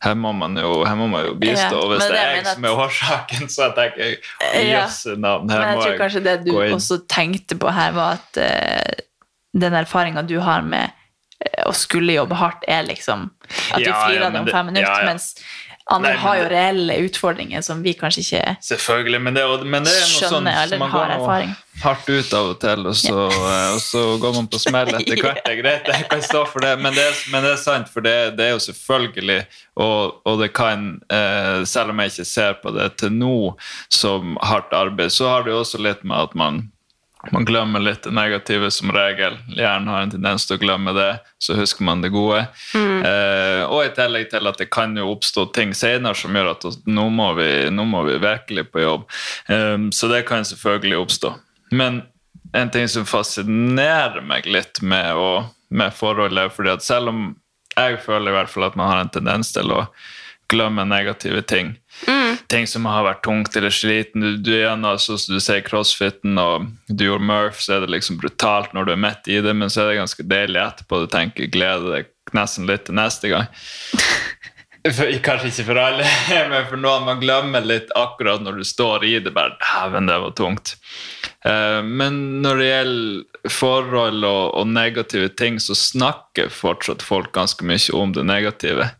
Her må man jo, her må man jo bistå. Og hvis det det er jeg som er årsaken, så tenker jeg jøss, navn, her må jeg må tror jeg kanskje det du også tenkte på her, var at eh, den erfaringa du har med eh, å skulle jobbe hardt, er liksom at du Ja, ja, flirer av det om fem minutter, ja, ja. mens andre Nei, har jo reelle utfordringer som vi kanskje ikke Selvfølgelig, men det, men det er noe sånn man går erfaring. hardt ut av og til, og så, eh, og så går man på smell etter hvert. Det er greit, jeg kan stå for det, men det men det er sant, for det, det er jo selvfølgelig og, og det kan, eh, selv om jeg ikke ser på det til nå som hardt arbeid, så har det jo også litt med at man man glemmer litt det negative som regel. Hjernen har en tendens til å glemme det, så husker man det gode. Eh, og i tillegg til at det kan jo oppstå ting senere som gjør at nå må vi, nå må vi virkelig på jobb. Eh, så det kan selvfølgelig oppstå. Men en ting som fascinerer meg litt med, å, med forholdet, fordi at selv om jeg føler i hvert fall at man har en tendens til å glemme negative ting. Ting som har vært tungt eller sliten. Du, du gjennom, sånn du sier, crossfiten og du gjorde Murph, så er det liksom brutalt når du er midt i det, men så er det ganske deilig etterpå. Du tenker gleder deg nesten litt til neste gang. For, kanskje ikke for alle, men for noen man glemmer litt akkurat når du står i det. bare, Dæven, det var tungt. Uh, Men når det gjelder forhold og, og negative ting, så snakker fortsatt folk ganske mye om det negative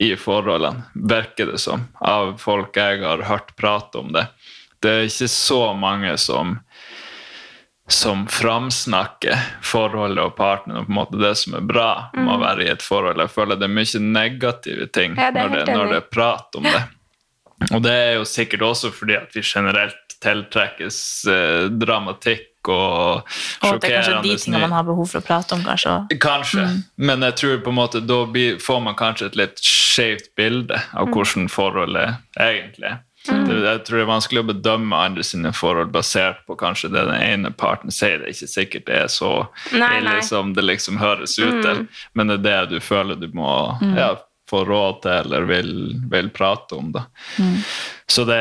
i forholdene, virker det som, av folk jeg har hørt prate om det. Det er ikke så mange som som framsnakker forholdet og partneren og på en måte det som er bra med å være i et forhold. Jeg føler det er mye negative ting Ja, det når, det, når det er prat om det. Og det er jo sikkert også fordi at vi generelt tiltrekkes eh, dramatikk og Og at det er kanskje de tingene man har behov for å prate om, kanskje. Kanskje, mm. men jeg tror på en måte da får man kanskje et litt skjevt bilde av hvordan forholdet egentlig er. Det, jeg tror det er vanskelig å bedømme andre sine forhold basert på kanskje det den ene parten sier. Det er ikke sikkert det er så Nei, ille nei. som det liksom høres ut til, men det er det du føler du må ja, få råd til eller vil, vil prate om. Da. Så det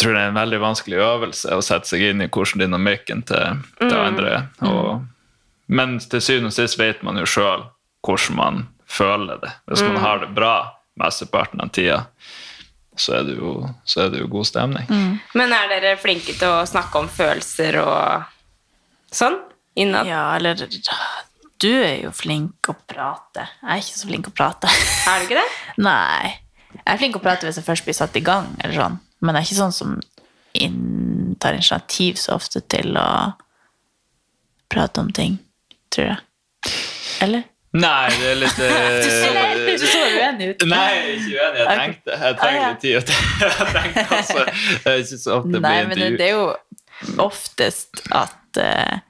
tror det er en veldig vanskelig øvelse å sette seg inn i hvordan dynamikken til, til andre er. Og, men til syvende og sist vet man jo sjøl hvordan man føler det. Hvis man har det bra mesteparten av tida, så er det jo, så er det jo god stemning. Men er dere flinke til å snakke om følelser og sånn? Innad? Ja, eller Du er jo flink å prate. Jeg er ikke så flink å prate. Er du ikke det? Nei. Jeg er flink å prate hvis jeg først blir satt i gang, eller sånn. Men det er ikke sånn som tar initiativ så ofte til å prate om ting, tror jeg. Eller? Nei, det er litt eh, Du så uenig ut. Nei, jeg er ikke uenig. Jeg tenkte jeg trenger litt tid Jeg tenkte Altså, det er ikke så ofte det Nei, men det, det er jo oftest at uh,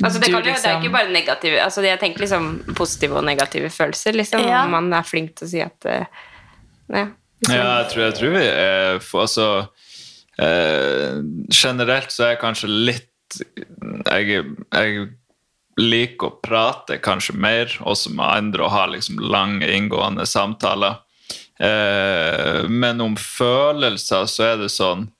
Altså, det, Du kan, liksom, det er liksom- ikke bare negative altså, Jeg tenker liksom positive og negative følelser. Liksom. Ja. Man er flink til å si at uh, ja. Ja, jeg tror, jeg tror vi er for, altså, eh, Generelt så er jeg kanskje litt jeg, jeg liker å prate kanskje mer, også med andre, og ha liksom lange, inngående samtaler. Eh, men om følelser så er det sånn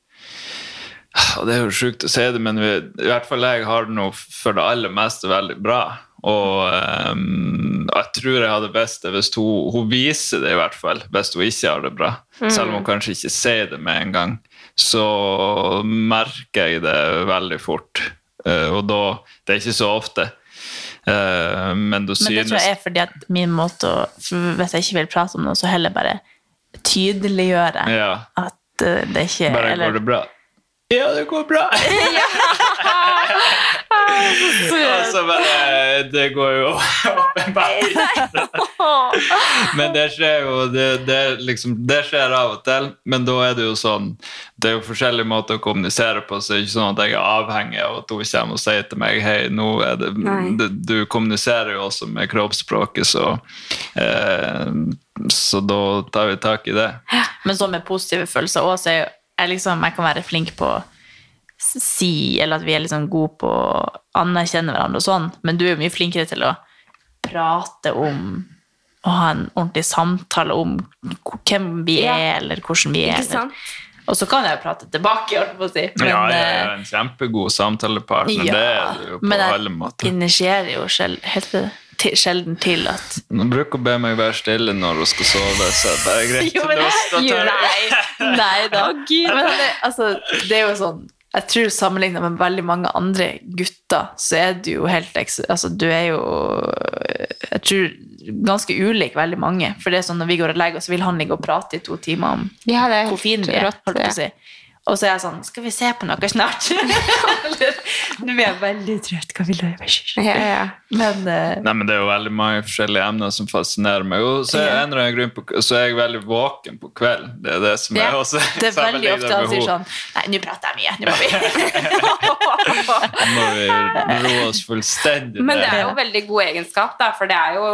og Det er jo sjukt å si det, men vi, i hvert fall jeg har det nå for det aller meste veldig bra. Og um, jeg tror jeg hadde best det hvis hun, hun viser det, i hvert fall. Hvis hun ikke har det bra. Selv om hun kanskje ikke sier det med en gang. Så merker jeg det veldig fort. Uh, og da Det er ikke så ofte. Eh, men Men det synes tror jeg er fordi at min måte å Hvis jeg ikke vil prate om noe, så heller bare tydeliggjøre Ja. at eh, det ikke Bare eller- går det bra? Ja, det går bra. Og så bare Det går jo opp en bakke. Men det skjer jo det, det, liksom, det skjer av og til, men da er det jo sånn Det er jo forskjellige måter å kommunisere på, så det er ikke sånn at jeg er avhengig av at hun kommer og sier til meg Hei, nå er det, Nei. det Du kommuniserer jo også med kroppsspråket, så eh, Så da tar vi tak i det. Men så med positive følelser også, så er jeg, jeg liksom, jeg kan være flink på å si, eller at vi er liksom gode på å anerkjenne hverandre og sånn, men du er jo mye flinkere til å prate om å ha en ordentlig samtale om hvem vi er, Ja. eller hvordan vi er. Ikke sant? Og så kan jeg jo prate tilbake, holdt jeg på å si. Men, ja, jeg eh, er en kjempegod samtalepartner. ja, det er du jo på men alle måter. initierer jo sjel, helt til, sjelden til at Hun bruker å be meg være stille når hun skal sove, så det er greit. Jo, men, jo, nei, nei da, gud. Men det, altså, det er jo sånn Jeg tror sammenlignet med veldig mange andre gutter, så er du jo helt Altså, du er jo Jeg tror ganske ulik veldig mange. For det er sånn når vi går og legger oss, så vil han ligge og prate i to timer om Ja, hvor fin vi er. rått, holdt på å si. Og så er jeg sånn Skal vi se på noe snart? Nå blir jeg veldig trøtt. Hva vil du? Ja, ja. Men uh... Nei, men Det er jo veldig mange forskjellige emner som fascinerer meg. Og så er, Ja. på, så er jeg veldig våken på kvelden. Det er det som er også det er veldig ofte han sier sånn Nei, nå prater jeg mye. Nå må vi Nå må vi roe oss fullstendig Men det er jo veldig god egenskap, da, for det er jo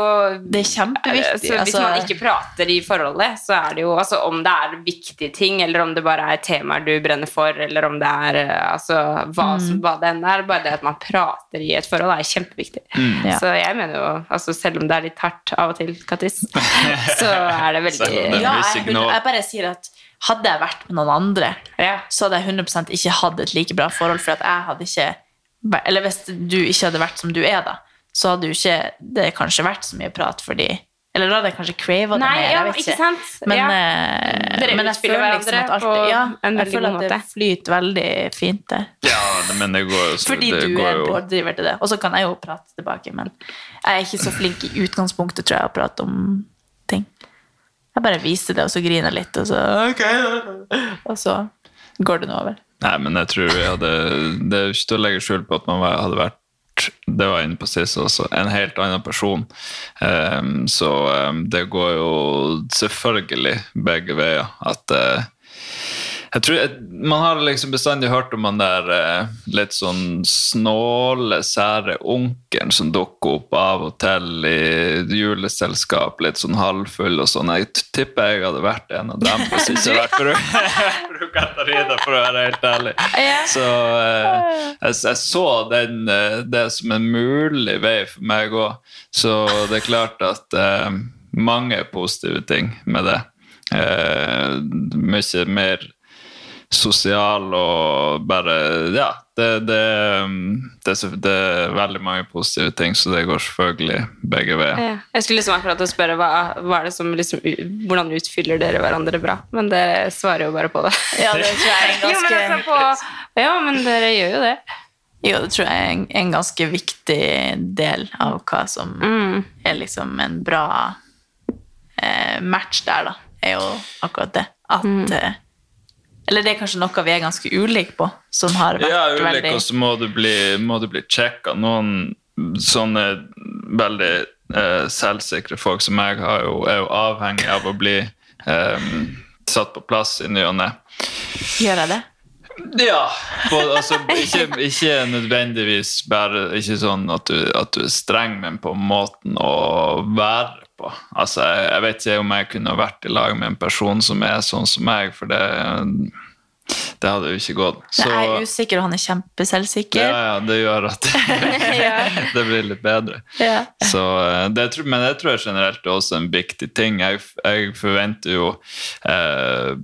Det er kjempeviktig. Så hvis altså- man ikke prater i forholdet, så er det jo altså, Om det er viktige ting, eller om det bare er temaer du brenner for, eller om det er eh, altså, hva, Mm. som, hva det enn er, bare det at man prater i et forhold, er kjempeviktig. Ja. Så jeg mener jo, altså, selv om det er litt hardt av og til, Katris, så er det veldig det- Ja, jeg, jeg bare sier at hadde jeg vært med noen andre, ja. så hadde jeg 100% ikke hatt et like bra forhold, for at jeg hadde ikke Eller hvis du ikke hadde vært som du er, da, så hadde jo ikke det kanskje vært så mye prat fordi Eller da hadde jeg kanskje crava det mer. ja, jeg vet ikke sant? Men, Ja. eh, men jeg føler liksom at alt ja, jeg føler at det flyter veldig fint der. Ja, men det går jo Fordi det du går er pådriver til det. Og så kan jeg jo prate tilbake, men jeg er ikke så flink i utgangspunktet, tror jeg, å prate om ting. Jeg bare viser det, og så griner jeg litt, og så Ok, og så går det nå over. Nei, men jeg tror jeg hadde Det er ikke til å legge skjul på at man hadde vært det var jeg inne på sist også, en helt annen person. Um, så um, det går jo selvfølgelig begge veier. At eh, jeg tror, Man har liksom bestandig hørt om han der eh, litt sånn snåle, sære onkelen som dukker opp av og til i juleselskap, litt sånn halvfull og sånn. Jeg tipper jeg hadde vært en av dem hvis ikke jeg hadde vært for Katarina, for å være helt ærlig. Så eh, jeg, jeg så den, eh, det som en mulig vei for meg òg. Så det er klart at eh, mange positive ting med det. Mye mer sosial og bare Ja, det, det, det, er det er veldig mange positive ting, så det går selvfølgelig begge veier. Ja. Jeg skulle liksom akkurat spørre hva, hva er det som liksom, hvordan utfyller dere hverandre bra, men dere svarer jo bare på det. Ja, det tror jeg er en Jo, men altså på, ja, men dere gjør jo det. Jo, det tror jeg er en, en ganske viktig del av hva som Mm. er liksom en bra eh, match der, da. Er jo akkurat det. At Mm. Eller det er kanskje noe vi er ganske ulike på, som har vært Ja, ulik, veldig og så må du bli, må du bli sjekka. Noen sånne veldig eh, selvsikre folk som meg har jo, er jo avhengig av å bli eh, satt på plass i ny og ne. Gjør jeg det? Ja. På, altså, ikke, ikke nødvendigvis bare Ikke sånn at du, at du er streng, men på måten å være på. Altså, jeg, jeg vet ikke om jeg kunne vært i lag med en person som er sånn som meg, for det, det hadde jo ikke gått. Så, jeg er usikker, og han er kjempeselvsikker. ja, ja, det gjør at det blir litt bedre. Ja. Så, eh, det, men det tror jeg generelt er også en viktig ting. Jeg, jeg forventer jo eh,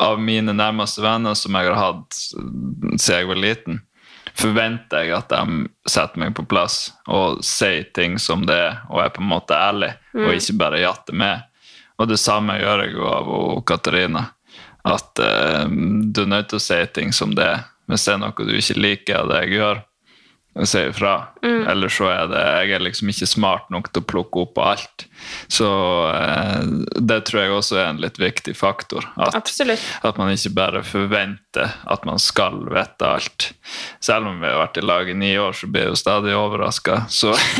av mine nærmeste venner som jeg har hatt siden jeg var liten, forventer jeg at de setter meg på plass og sier ting som det er, og er på en måte ærlig, og ikke bare jatter med. Og det samme gjør jeg av Katarina. At eh, du er nødt til å si ting som det er. Hvis det er noe du ikke liker av det jeg gjør, si ifra. Eller så er det Jeg er liksom ikke smart nok til å plukke opp alt. Så eh, det tror jeg også er en litt viktig faktor. At, at man ikke bare forventer at man skal vite alt. Selv om vi har vært i lag i ni år, så blir jeg jo stadig overraska.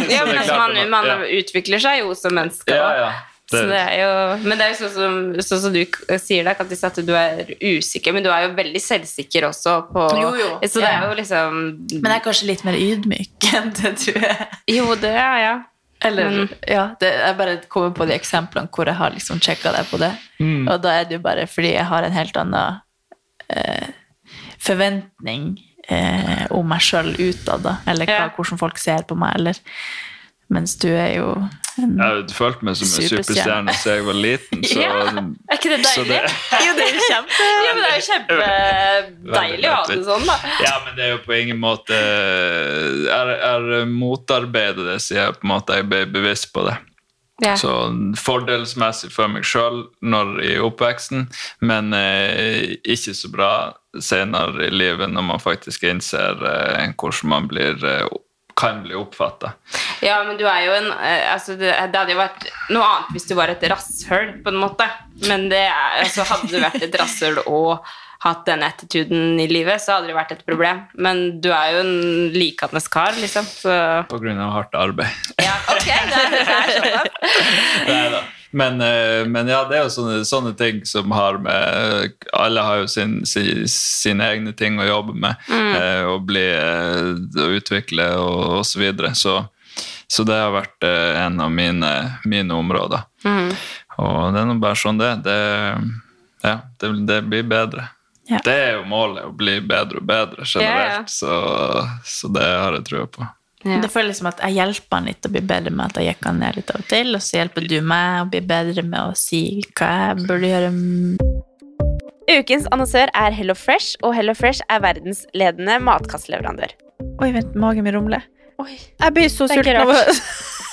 Ja, men altså, man, man ja. utvikler seg jo som menneske. Ja, ja. Så det Det, er jo, men det er jo sånn som, sånn som du sier da, Kattis, at du er usikker, men du er jo veldig selvsikker også på Jo, jo. Så det er jo liksom Men jeg er kanskje litt mer ydmyk enn det du er. Jo, det er jeg. Ja. Eller, Men- ja, det, jeg bare kommer på de eksemplene hvor jeg har liksom sjekka deg på det. Og da er det jo bare fordi jeg har en helt annen eh, forventning eh, om meg sjøl utad, da. Eller hva, Ja. hvordan folk ser på meg. Eller, mens du er jo en jeg har følt meg som en Superstjerne. da jeg var liten. Så, Ja, er ikke det deilig? deilig? Jo, det er jo kjempe Ja, men det er jo kjempedeilig å ha det sånn, da. Ja, men det er jo på ingen måte Jeg er motarbeider det, sier jeg på en måte. Jeg ble bevisst på det. Ja. Så fordelsmessig for meg sjøl i oppveksten, men eh, ikke så bra senere i livet når man faktisk innser eh, hvordan man blir, eh, kan bli oppfatta. Ja, men du er jo en eh, altså det, det hadde jo vært noe annet hvis du var et rasshøl, på en måte. Men det er, altså, hadde du vært et rasshøl og hatt den attituden i livet, så hadde det vært et problem. Men du er jo en likandes kar, liksom. Så På grunn av hardt arbeid. ja, ok, det er, det er sånn. Men, eh, men ja, det er jo sånne, sånne ting som har med Alle har jo sin, sin, sine egne ting å jobbe med. mm. og bli eh, og utvikle og, og så videre. Så, så det har vært eh, en av mine, mine områder. Og det er nå bare sånn det det, ja, det, det blir bedre. Ja. Det er jo målet, å bli bedre og bedre generelt. Så, så det har jeg trua på. Ja. Det føles som at jeg hjelper han litt å bli bedre med at jeg jekker han ned litt av og til, og så hjelper du meg å bli bedre med å si hva jeg burde gjøre. Ukens annonsør er Hello Fresh, og Hello Fresh er verdensledende matkastleverandør. Oi, vent, magen min rumler. Oi. Jeg blir så sulten av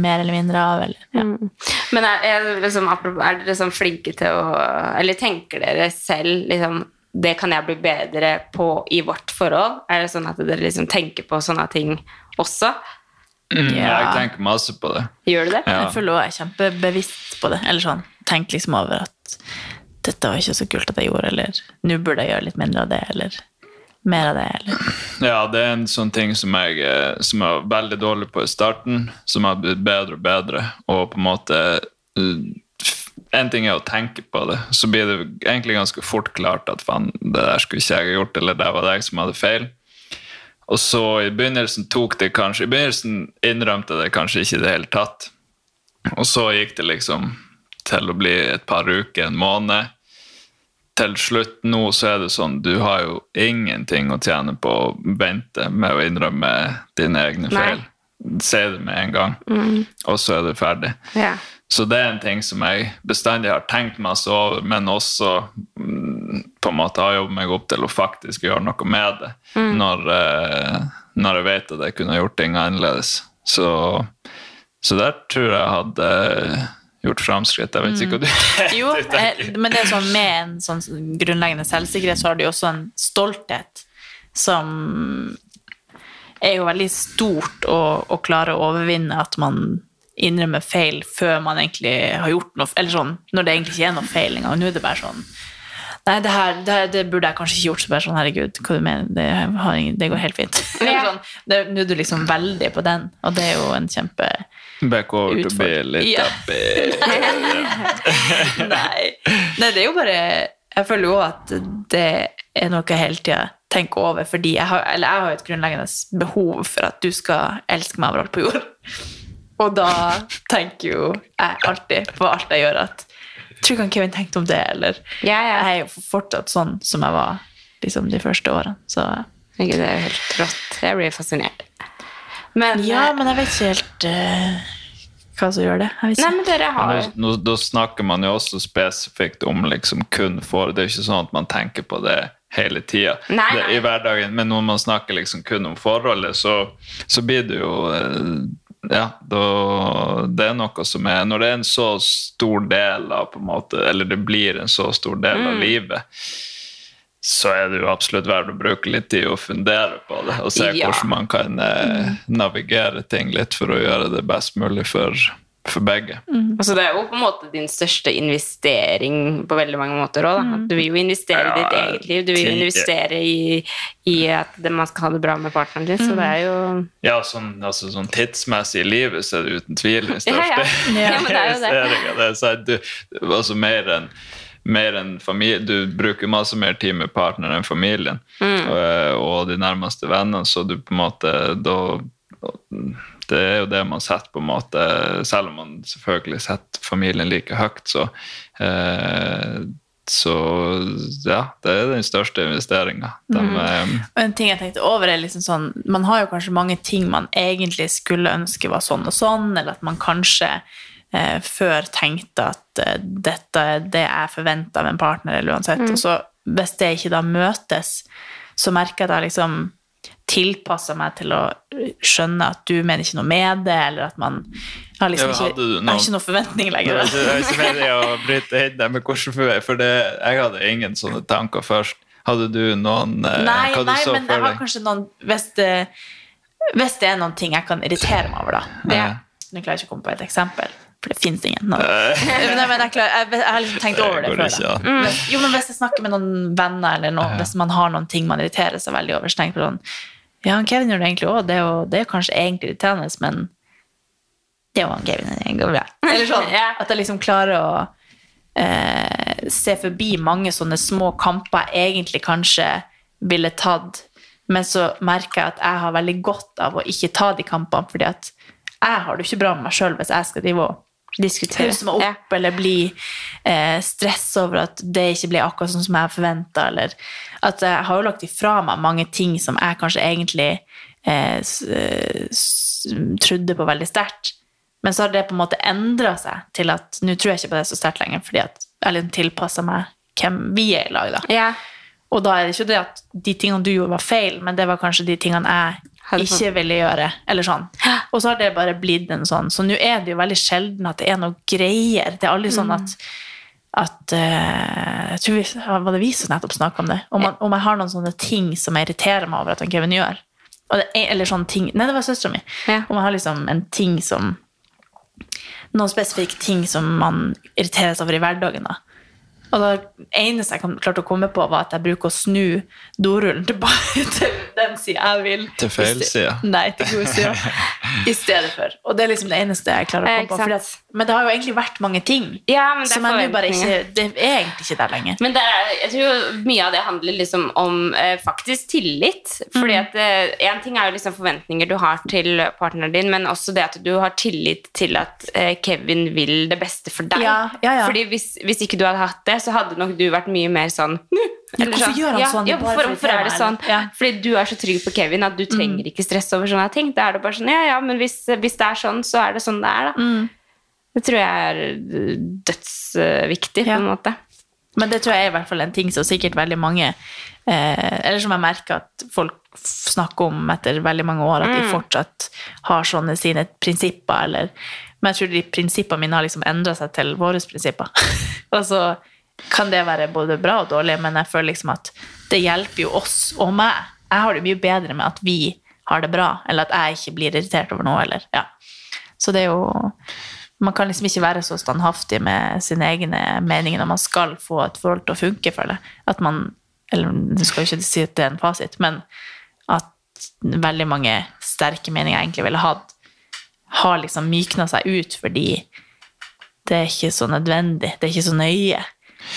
Mer eller mindre av, eller ja. Mm. Men er, er, liksom, apropos- er dere sånn flinke til å Eller tenker dere selv liksom, Det kan jeg bli bedre på i vårt forhold? Er det sånn at dere liksom tenker på sånne ting også? Mm, Ja. Jeg tenker masse på det. Gjør du det? Ja. Jeg føler også jeg er kjempebevisst på det. Eller sånn, tenk liksom over at dette var ikke så kult at jeg gjorde, eller nå burde jeg gjøre litt mindre av det, eller mer av det, eller Ja, det er en sånn ting som jeg, eh, som jeg var veldig dårlig på i starten, som har blitt bedre og bedre. Og på en måte eh, En ting er å tenke på det, så blir det egentlig ganske fort klart at faen, det der skulle ikke jeg ha gjort, eller det var det jeg som hadde feil. Og så i begynnelsen tok det kanskje I begynnelsen innrømte det kanskje ikke i det hele tatt. Og så gikk det liksom til å bli et par uker, en måned til slutt nå så er det sånn du har jo ingenting å tjene på å vente med å innrømme dine egne feil. Si det med en gang, og så er du ferdig. Ja. Så det er en ting som jeg bestandig har tenkt masse over, men også mm, på en måte har jobbet meg opp til å faktisk gjøre noe med det når, eh, når jeg vet at jeg kunne gjort ting annerledes. Så, så der tror jeg hadde gjort framskritt. Jeg vet ikke hva du Jo, eh, men det er sånn med en sånn grunnleggende selvsikkerhet, så har du jo også en stolthet som er jo veldig stort å, å klare å overvinne at man innrømmer feil før man egentlig har gjort noe Eller sånn, når det egentlig ikke er noe feil engang. Nå er det bare sånn Nei, det her det, det burde jeg kanskje ikke gjort. Så bare sånn, herregud, hva du mener? Det, har ingen, det går helt fint. Eller sånn, nå er du liksom veldig på den, og det er jo en kjempe Back over to be Utfordring. litt Ja. up Nei. Nei, det er jo bare Jeg føler jo at det er noe jeg hele tida tenker over, fordi jeg har, eller jeg har et grunnleggende behov for at du skal elske meg overalt på jord. Og da tenker jo jeg alltid på alt jeg gjør, at Tror ikke han Kevin tenkte om det, eller Ja, ja. Jeg er jo fortsatt sånn som jeg var liksom de første årene. Så Det er jo helt rått. Jeg blir fascinert. Men, ja, eh, men jeg vet ikke helt uh, hva som gjør det. Jeg Nei, men dere har Men nå, nå, da snakker man jo også spesifikt om liksom kun for Det er jo ikke sånn at man tenker på det hele tida i hverdagen, men når man snakker liksom kun om forholdet, så, så blir det jo eh, ja, det er noe som er Når det er en så stor del av på en måte, Eller det blir en så stor del Mm. av livet, så er det jo absolutt verdt å bruke litt tid og fundere på det. Og se Ja. hvordan man kan eh, navigere ting litt for å gjøre det best mulig for, for begge. Altså, det er jo på en måte din største investering på veldig mange måter òg. Du vil jo investere i ditt eget liv. Du vil jo investere i, i at det, man skal ha det bra med partneren din. Så det er jo Ja, sånn, altså, sånn tidsmessig i livet så er det uten tvil den Ja, ja. største Ja, er. Det er sånn, du, altså mer enn mer enn familie, Du bruker masse mer tid med partneren enn familien Mm. og, og de nærmeste vennene, så du på en måte da Det er jo det man setter på en måte Selv om man selvfølgelig setter familien like høyt, så, eh, så ja, det er den største investeringa. De, eh, Og en ting jeg tenkte over er liksom sånn Man har jo kanskje mange ting man egentlig skulle ønske var sånn og sånn, eller at man kanskje eh, før tenkte at eh, dette er det jeg forventer av en partner, eller uansett. Og så hvis det ikke da møtes, så merker jeg at jeg liksom tilpasser meg til å skjønne at du mener ikke noe med det, eller at man har liksom ikke, du noen- har ikke noen forventning lenger. er det er ikke meningen å bryte inn der, med hvordan for, det, jeg hadde ingen sånne tanker først. Hadde du noen eh, Nei, hva du nei så men jeg har kanskje noen hvis det, hvis det er noen ting jeg kan irritere meg over, da. Det, Ja. Nå klarer jeg ikke å komme på et eksempel, for det fins ingen. Nei, men jeg, klarer, jeg, jeg har liksom tenkt over det det før. an. Jo, men hvis jeg snakker med noen venner, eller noe, hvis man har noen ting man irriterer seg veldig over, så tenker jeg på sånn Ja, han Kevin gjør det egentlig òg. Det, det er kanskje egentlig irriterende, men det er jo han Kevin. Det går bra. Eller sånn. Ja. At jeg liksom klarer å eh, se forbi mange sånne små kamper jeg egentlig kanskje ville tatt, men så merker jeg at jeg har veldig godt av å ikke ta de kampene, fordi at jeg har det ikke bra med meg sjøl hvis jeg skal drive og diskutere meg opp eller bli eh, stress over at det ikke ble akkurat sånn som jeg forventa, eller at jeg har jo lagt ifra meg mange ting som jeg kanskje egentlig eh, trodde på veldig sterkt. Men så har det på en måte endra seg til at nå tror jeg ikke på det så sterkt lenger, fordi at jeg liksom tilpassa meg hvem vi er i lag, da. Ja. Og da er det ikke det at de tingene du gjorde, var feil, men det var kanskje de tingene jeg ikke ville gjøre. eller sånn. Og så har det bare blitt en sånn. Så nå er det jo veldig sjelden at det er noe greier. Det er aldri sånn at at uh, jeg tror vi, Var det vi som nettopp snakka om det? Om, man, om jeg har noen sånne ting som jeg irriterer meg over at han Kevin gjør. Er, eller sånne ting Nei, det var søstera mi. Ja. Om jeg har liksom en ting som Noen spesifikke ting som man irriterer seg over i hverdagen. da. Og det eneste jeg klarte å komme på, var at jeg bruker å snu dorullen tilbake til den sida jeg vil. Til feil side. Nei, til god side. I stedet for. Og det er liksom det eneste jeg klarer å komme komme på. at, men det har jo egentlig vært mange ting Ja, men det som jeg nå bare ikke. Det er egentlig ikke der lenger. Men det er, jeg tror mye av det handler liksom om eh, faktisk tillit. Fordi Mm. at eh, En ting er jo liksom forventninger du har til partneren din, men også det at du har tillit til at eh, Kevin vil det beste for deg. Ja, ja, ja. Fordi hvis, hvis ikke du hadde hatt det, så hadde nok du vært mye mer sånn «Hm», eller hvorfor gjør han ja, sånn? Ja, hvorfor, hvorfor er det sånn? Ja. Mm. Fordi du er så trygg på Kevin at du trenger ikke stresse over sånne ting. Da er det bare sånn Ja, ja, men hvis, hvis det er sånn, så er det sånn det er, da. Mm. Det tror jeg er eh, dødsviktig, på en måte. Men det tror jeg er i hvert fall en ting som sikkert veldig mange eh, Eller som jeg merker at folk snakker om etter veldig mange år, at de fortsatt har sånne sine prinsipper, eller Men jeg tror de prinsippene mine har liksom endra seg til våre prinsipper. og så kan det være både bra og dårlig, men jeg føler liksom at det hjelper jo oss og meg. Jeg har det mye bedre med at vi har det bra, eller at jeg ikke blir irritert over noe, eller ja. Så det er jo Man kan liksom ikke være så standhaftig med sine egne meninger når man skal få et forhold til å funke, føler jeg. At man Eller du skal jo ikke si at det er en fasit, men at veldig mange sterke meninger jeg egentlig ville hatt, har liksom mykna seg ut fordi det er ikke så nødvendig, det er ikke så nøye.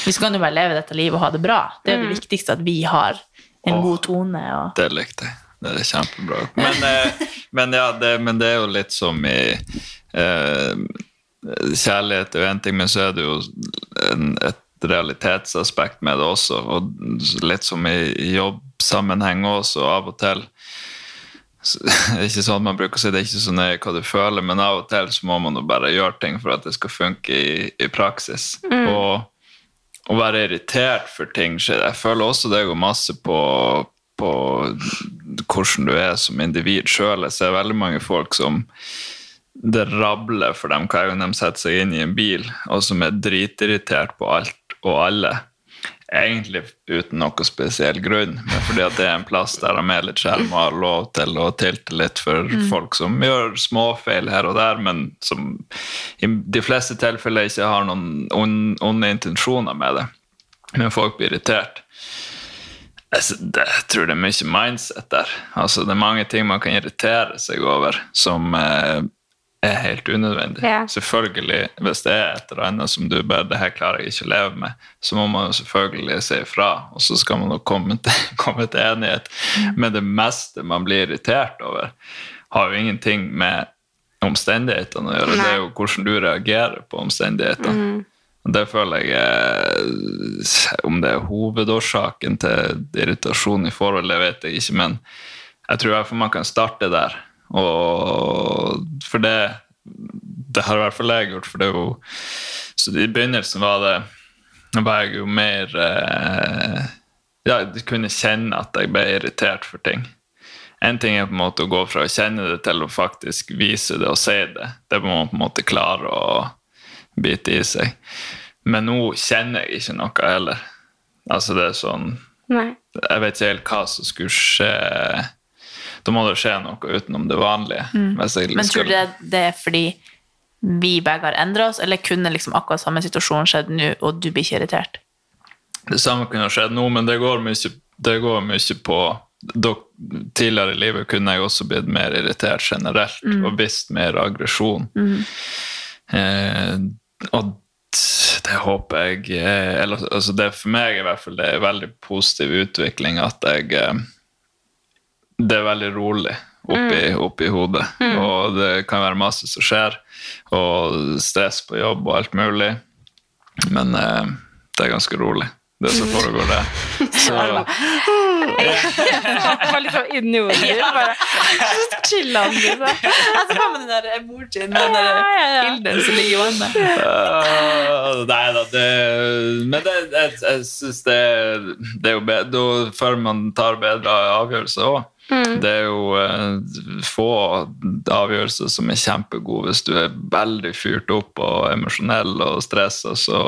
Vi skal jo bare leve dette livet og ha det bra. Det er jo det viktigste at vi har en Åh. god tone. Og, Det likte jeg. Det er kjempebra. Men, eh, men ja, det, men det er jo litt som i eh, Kjærlighet er jo en ting, men så er det jo en, et realitetsaspekt med det også. Og litt som i jobbsammenheng også, av og til. Det er ikke sånn man bruker å si, det er ikke så nøye hva du føler, men av og til så må man jo bare gjøre ting for at det skal funke i, i praksis. Og å være irritert for ting skjer. Jeg føler også det går masse på, på hvordan du er som individ sjøl. Jeg ser veldig mange folk som det rabler for dem hver gang de setter seg inn i en bil, og som er dritirritert på alt og alle. Egentlig uten noe spesiell grunn, men fordi det er en plass der de er litt skjerma og har lov til å tilte litt for folk som gjør småfeil her og der, men som i de fleste tilfeller ikke har noen onde intensjoner med det. Men folk blir irritert. Altså, det, jeg tror det er mye mindset der. Altså, det er mange ting man kan irritere seg over som eh, er helt unødvendig. Ja. Selvfølgelig, hvis det er et eller annet som du bare det her klarer jeg ikke å leve med, så må man jo selvfølgelig si ifra, og så skal man jo komme til, komme til enighet. Men det meste man blir irritert over, har jo ingenting med omstendighetene å gjøre. Det er jo hvordan du reagerer på omstendighetene. Det føler jeg Om det er hovedårsaken til irritasjon i forhold, det vet jeg ikke, men jeg tror i hvert fall man kan starte der. Og for det Det har i hvert fall jeg gjort, for det er jo Så i begynnelsen var det var jeg jo mer eh, Ja, jeg kunne kjenne at jeg ble irritert for ting. En ting er på en måte å gå fra å kjenne det til å faktisk vise det og si det. Det må man på en måte klare å bite i seg. Men nå kjenner jeg ikke noe heller. Altså det er sånn Nei. Jeg vet ikke helt hva som skulle skje. Da må det skje noe utenom det vanlige. Jeg Men tror du det, det er fordi vi begge har endra oss, eller kunne liksom akkurat samme situasjon skjedd nå, og du blir ikke irritert? Det samme kunne skjedd nå, men det går mye, det går mye på da, Tidligere i livet kunne jeg også blitt mer irritert generelt og vist mer aggresjon. Eh, og det håper jeg eh, eller, altså det For meg i hvert fall det er en veldig positiv utvikling at jeg eh, Det er veldig rolig oppi, oppi hodet. Og det kan være masse som skjer, og stress på jobb og alt mulig. Men eh, det er ganske rolig, det som foregår der. Så, Jeg var liksom inni hodet ditt. Bare han liksom. Jeg så for meg den der emojien med den der ilden som ligger i vannet. Øh, nei da, det Men det, jeg, jeg syns det, det er jo bedre Da før man tar bedre avgjørelser òg. Det er jo eh, få avgjørelser som er kjempegode hvis du er veldig fyrt opp og emosjonell og stressa, så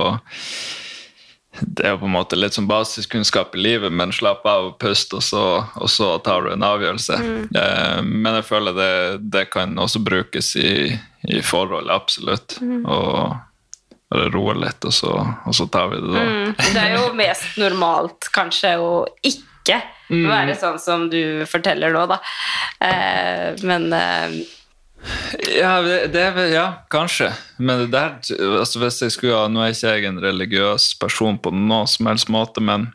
det er jo på en måte litt som basiskunnskap i livet, men slapp av pust, og så, og så tar du en avgjørelse. Eh, men jeg føler det, det kan også brukes i, i forhold, absolutt. Og bare roe litt, og så, og så tar vi det da. Det er jo mest normalt kanskje å ikke være sånn som du forteller nå, da. Eh, men eh, Ja, det, ja, kanskje. Men det der, altså hvis jeg skulle ha, Nå er ikke jeg en religiøs person på noen som helst måte, men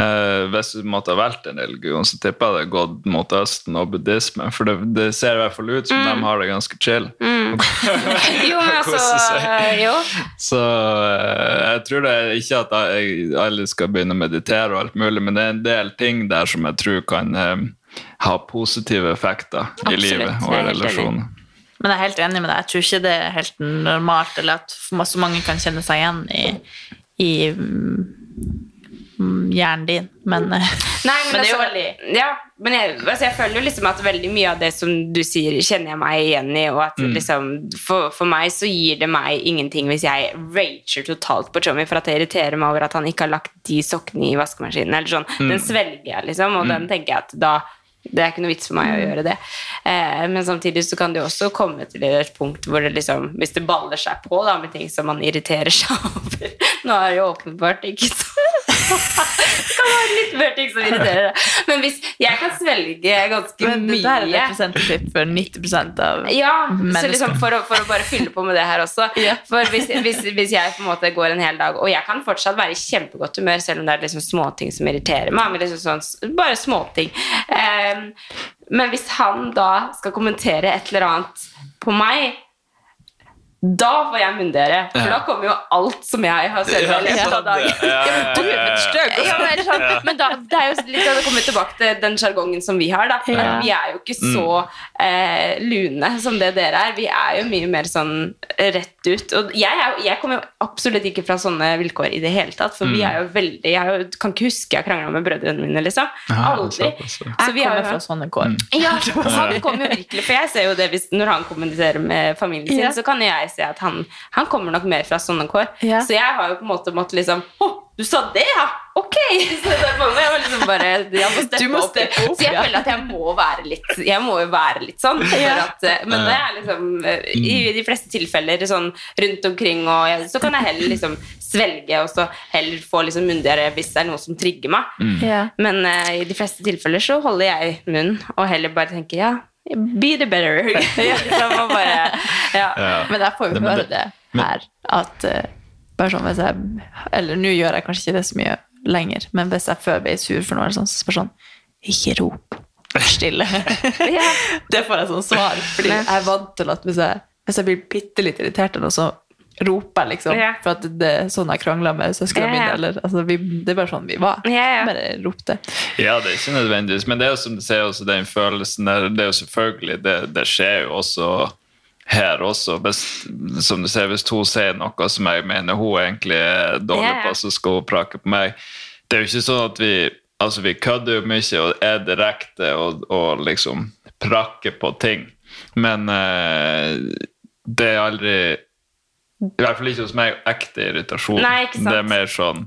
eh, hvis du måtte ha valgt en religion, så tipper jeg det gått mot Østen og buddhisme. For det, det ser i hvert fall ut som de har det ganske chill. Jo, men altså eh, Jo. Så eh, jeg tror det er ikke at jeg alle skal begynne å meditere, og alt mulig, men det er en del ting der som jeg tror kan eh, ha positive effekter i livet og i relasjonen. relasjoner. Men jeg er helt enig med deg. Jeg tror ikke det er helt normalt, eller at så mange kan kjenne seg igjen i, i mm, hjernen din. Men, eh, Nei, men, men det er jo altså, veldig Ja, men jeg, altså jeg føler jo liksom at veldig mye av det som du sier, kjenner jeg meg igjen i. Og at liksom, for, for meg så gir det meg ingenting hvis jeg rager totalt på Tommy for at det irriterer meg over at han ikke har lagt de sokkene i vaskemaskinen. Eller sånn. Den svelger jeg, liksom, og den tenker jeg at da det er ikke noe vits for meg å gjøre det. Eh, men samtidig så kan det jo også komme til et punkt hvor det liksom, hvis det baller seg på da, med ting som man irriterer seg over Nå er det jo åpenbart ikke så Det kan være litt mer ting som irriterer deg. Men hvis jeg kan svelge ganske men det Dette er et representativt for 90% av ja, så Mennesker. liksom for, å, for å bare fylle på med det her også. Ja. For hvis, hvis, hvis jeg på en måte går en hel dag Og jeg kan fortsatt være i kjempegodt humør selv om det er liksom småting som irriterer meg. Men liksom sånn, bare småting. Um, men hvis han da skal kommentere et eller annet på meg da får jeg munndere, for da kommer jo alt som jeg har selv i av dagen. Ja, ja, ja, Du ja, ja. stygg. Ja, men, sånn, men da, det er jo litt av det kommer tilbake til den sjargongen som vi har. Da. Ja. Vi er jo ikke så eh, lune som det dere er. Vi er jo mye mer sånn rett ut. Og jeg, er, jeg kommer jo absolutt ikke fra sånne vilkår i det hele tatt. For vi er jo veldig Jeg jo, kan ikke huske jeg har krangla med brødrene mine, liksom. Aldri. ja. Så Jeg vi har kommer jo fra sånne kår. ja, han kommer jo virkelig For jeg ser jo det hvis, når han kommuniserer med familien sin, Ja. så kan jeg se at han, han kommer nok mer fra sånne kår. Ja. Så jeg har jo på en måte måttet liksom Å, du sa det, ja! Ok! Så jeg må liksom bare jeg må steppe må opp. steppe opp, Så jeg føler at jeg må være litt Jeg må jo være litt sånn. For at, eh, men det er liksom eh, I de fleste tilfeller sånn rundt omkring, og jeg, så kan jeg heller liksom svelge og så heller få liksom mundigere hvis det er noe som trigger meg. Mm. Men uh, i de fleste tilfeller så holder jeg munn og heller bare tenker ja, be the better. liksom, bare, ja. Men jeg får jo høre det- her, at eh, bare sånn hvis jeg Eller nå gjør jeg kanskje ikke det så mye lenger, men hvis jeg før ble sur for noe, eller sånn, så spør sånn Ikke rop. Vær stille. Det får jeg sånn svar. Fordi jeg er vant til at hvis jeg, hvis jeg blir bitte litt irritert, eller noe, så roper, liksom. Ja. For at det er sånn jeg krangla med søsknene Ja, mine. ja. Eller, altså, vi, det er bare sånn vi var. Bare ropte. Ja, det er ikke nødvendigvis, men det er jo som du sier, også den følelsen der, det er jo selvfølgelig, det, det skjer jo også her også. Hvis, som du ser, hvis hun sier noe som jeg mener hun egentlig er dårlig på, så skal hun prake på meg. Det er jo ikke sånn at vi altså vi kødder jo mye og er direkte og, og liksom prakker på ting. Men eh, det er aldri i hvert fall ikke hos meg ekte irritasjon. Nei, ikke sant. Det er mer sånn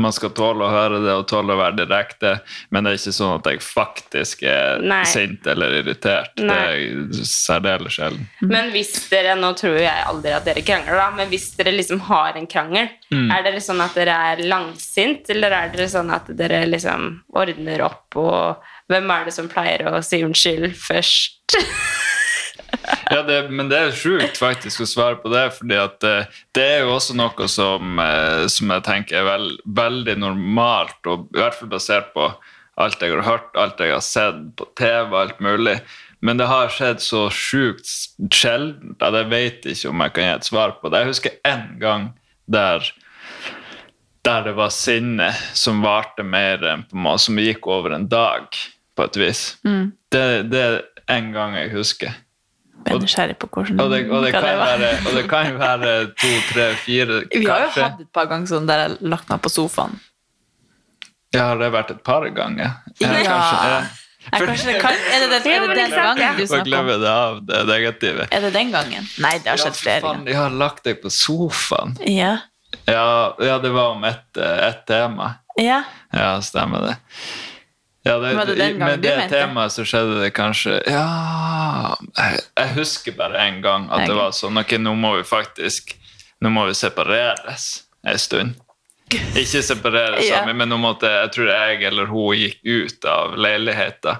Man skal tåle å høre det og tåle å være direkte, men det er ikke sånn at jeg faktisk er Nei. sint eller irritert. Det er særdeles sjelden. Men hvis dere, nå tror jeg aldri at dere krangler da, men hvis dere liksom har en krangel, Mm. er dere sånn at dere er langsint, eller er dere sånn at dere liksom ordner opp, og hvem er det som pleier å si unnskyld først? Ja, det, men det er sjukt faktisk å svare på det, fordi at eh, det er jo også noe som, eh, som jeg tenker er vel, veldig normalt, og i hvert fall basert på alt jeg har hørt, alt jeg har sett på TV, alt mulig. Men det har skjedd så sjukt sjelden at jeg vet ikke om jeg kan gi et svar på det. Jeg husker en gang der der det var sinne som varte mer enn på meg, som gikk over en dag, på et vis. Det, det er en gang jeg husker. Jeg er nysgjerrig på hvordan Og det, og det, kan, det være, og det kan være to, tre, fire Vi har jo hatt et par ganger sånn der jeg har lagt meg på sofaen. Ja, har det vært et par ganger? Ja. kanskje, ja. Nei, kanskje det kan, er det den, er det den gangen du snakker om? det av det negative. Er det den gangen? Nei, det har skjedd flere Faen, ganger. de har lagt deg på sofaen. Ja. Ja, ja det var om ett et tema. ja. Ja, stemmer det. Ja, det, Var det den gangen med du det mente? temaet så skjedde det kanskje Ja Jeg, jeg husker bare en gang at det var sånn Ok, nå må vi faktisk Nå må vi separeres en stund. Ikke separere Ja. sammen, men nå måtte jeg tror jeg eller hun gikk ut av leiligheten,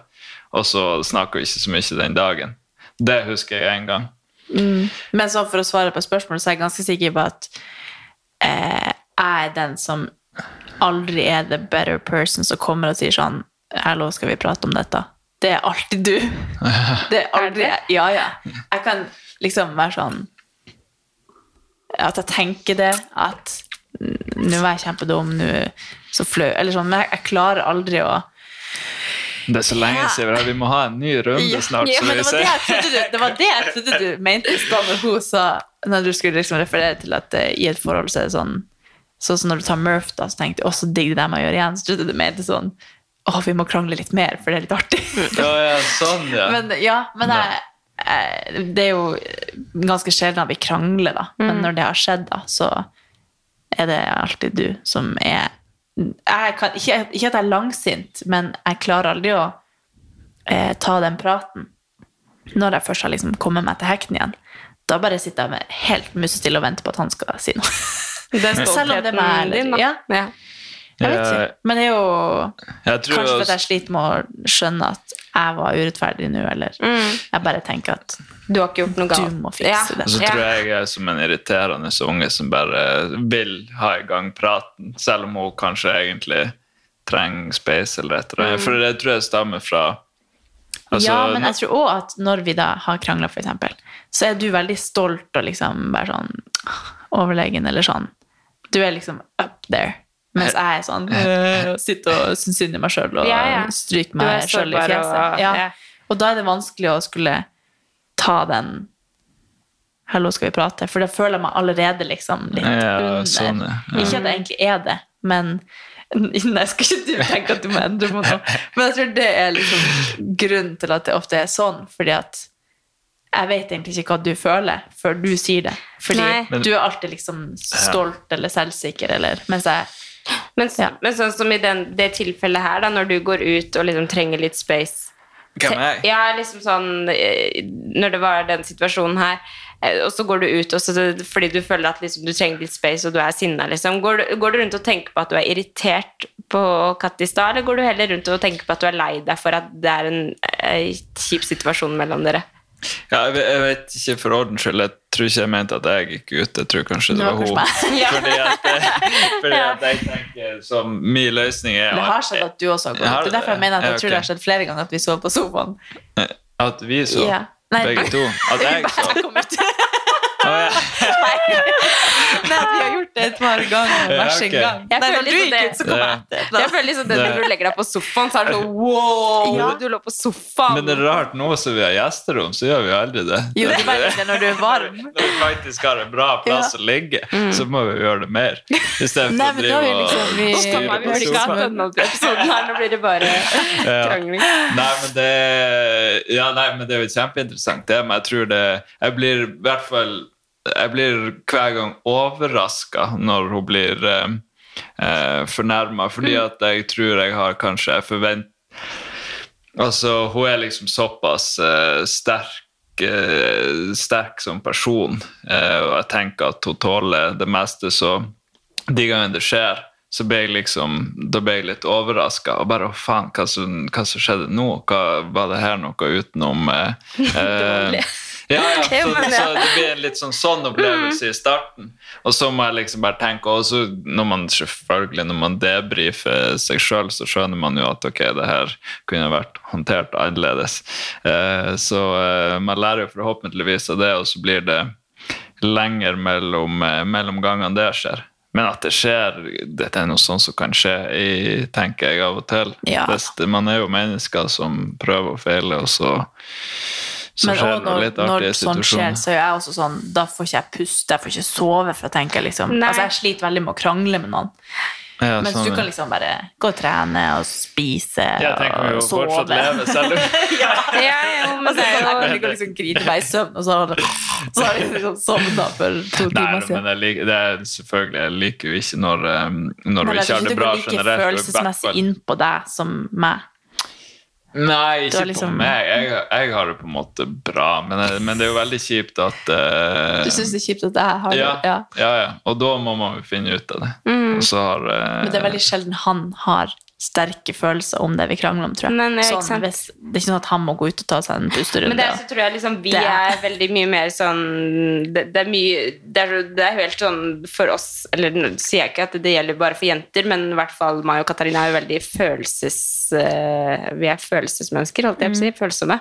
og så snakka vi ikke så mye den dagen. Det husker jeg en gang. Men så for å svare på spørsmålet, så er jeg ganske sikker på at eh, jeg er den som aldri er the better person som kommer og sier sånn Hallo, skal vi prate om dette? Det er alltid du. Det er aldri Ja, ja. Jeg kan liksom være sånn At jeg tenker det, at nå var jeg kjempedum, nå så fløy Eller sånn, men jeg, jeg klarer aldri å Det er så lenge siden. Vi må ha en ny runde snart. Ja, så men vi det var det, du, det var det jeg trodde du mente i stad når hun sa Når du skulle liksom referere til at uh, i et forhold så er det sånn Sånn som når du tar Murph, da, så tenkte jeg også digg det der med å gjøre igjen. Så trodde du mente sånn Å, vi må krangle litt mer, for det er litt artig. Ja, ja, sånn, ja. Men ja, men jeg, jeg, det er jo ganske sjelden at vi krangler, da. Men når det har skjedd, da, så er det alltid du som er jeg kan, ikke, ikke at jeg er langsint, men jeg klarer aldri å eh, ta den praten. Når jeg først har liksom kommet meg til hekten igjen, da bare sitter jeg med helt musestille og venter på at han skal si noe. Det er Selv om det er meg, stoltheten eller- din, da. ja. Ja. Jeg vet ikke. Men det er jo kanskje fordi jeg sliter med å skjønne at jeg var urettferdig nå, eller jeg bare tenker at Du har ikke gjort noe du må fikse Ja. det. Og så tror jeg jeg er som en irriterende unge som bare vil ha i gang praten, selv om hun kanskje egentlig trenger space eller et eller annet. For det tror jeg stammer fra altså, ja, men jeg tror òg at når vi da har krangla, eksempel, så er du veldig stolt og liksom bare sånn overlegen, eller sånn. Du er liksom up there. Mens jeg er sånn øh, sitter og syns synd i meg sjøl og Ja, ja. stryker er meg sjøl i fjeset. ja. Og da er det vanskelig å skulle ta den Hallo, skal vi prate? For da føler jeg meg allerede liksom litt Ja, under. sånn. Ikke at jeg egentlig er det, men Nei, skal ikke du tenke at du må endre på noe. Men jeg tror det er liksom grunnen til at det ofte er sånn, fordi at jeg vet egentlig ikke hva du føler før du sier det. Fordi Nei. Du er alltid liksom stolt eller selvsikker, eller Mens jeg Men, Ja. men sånn som i den, det tilfellet her, da, når du går ut og liksom trenger litt space Hvem er jeg? Ja, liksom sånn eh, Når det var den situasjonen her, eh, og så går du ut og så, fordi du føler at liksom, du trenger litt space, og du er sinna, liksom. Går du, går du rundt og tenker på at du er irritert på Kattistad, eller går du heller rundt og tenker på at du er lei deg for at det er en eh, kjip situasjon mellom dere? Ja, jeg, vet, jeg vet ikke for ordens skyld. Jeg tror ikke jeg mente at jeg gikk ut. Jeg tror kanskje det Det var var hun. kanskje Fordi, at, fordi at jeg tenker som min løsning er Det har skjedd at du også har gått ut. Det er derfor jeg mener at Ja, jeg tror det har skjedd flere ganger at vi sov på sofaen. At vi så, Ja. Begge to. At jeg. Jeg kom ja. gjort det et par ganger hver sin gang. Jeg Nei, når du liksom gikk det- ut, så kom jeg Ja. etter. Jeg føler liksom det når du legger deg på sofaen, så er det sånn wow, Ja. du lå på sofaen. Men det er rart, nå som vi har gjesterom, så gjør vi aldri det. Jo, det er det når du er varm. Når vi faktisk har en bra plass å ligge, så må vi gjøre det mer. I stedet for å drive vi og liksom- vi- styre på sofaen. episoden her, nå blir det bare Ja. krangling. Nei, men det Ja, nei, men det er jo et kjempeinteressant tema. Jeg tror det Jeg blir i hvert fall Jeg blir hver gang overraska når hun blir eh, eh, fornærma, fordi at jeg tror jeg har kanskje Jeg forventer Altså, hun er liksom såpass eh, sterk eh, sterk som person, eh, og jeg tenker at hun tåler det meste, så de gangene det skjer, så ble jeg liksom Da ble jeg litt overraska. Og bare å faen, hva som, hva som skjedde nå? Hva, var det her noe utenom eh, ja, ja, så, så det blir en litt sånn sånn opplevelse i starten. Og så må jeg liksom bare tenke Og så når man selvfølgelig når man debrifer seg sjøl, så skjønner man jo at ok, det her kunne vært håndtert annerledes. Eh, så eh, man lærer jo forhåpentligvis av det, og så blir det lenger mellom, eh, mellom gangene det skjer. Men at det skjer, dette er noe sånt som kan skje, i, tenker jeg av og til. Ja. Man er jo mennesker som prøver og feiler, og så, så Men skjer når, litt når sånt skjer, så er jeg også sånn Da får ikke jeg puste, jeg får ikke sove, for jeg tenker liksom Nei. Altså, jeg sliter veldig med å krangle med noen. Ja, Mens sånn, du kan liksom bare gå og trene og spise Jeg tenker jo og sove. fortsatt leve, selv om Ja, ja, ja, men kan jeg jo ligge liksom grine meg i søvn, og så har jeg liksom sovna for to Nei, timer men siden. jeg liker, det er selvfølgelig, jeg liker jo ikke når, um, når Men du ikke har det bra generelt. Du i like følelsesmessig innpå deg som meg. Nei, ikke liksom- på meg. Jeg, jeg har det på en måte bra, men, jeg- men det er jo veldig kjipt at uh... Du syns det er kjipt at jeg har det? ja, Ja. ja, ja. Og da må man jo finne ut av det. Mm. Og så har uh... Men det er veldig sjelden han har sterke følelser om det vi krangler om, tror jeg. Men, ja, sånn, hvis, det er ikke sånn at han må gå ut og ta seg en pusterunde. Men det er, så tror jeg liksom vi Det er- veldig mye mer sånn Det, det er mye det er, det er helt sånn for oss Eller nå sier jeg ikke at det gjelder bare for jenter, men i hvert fall meg og Katarina er jo veldig følelses... eh, vi er følelsesmennesker, holdt jeg på å si. Følsomme.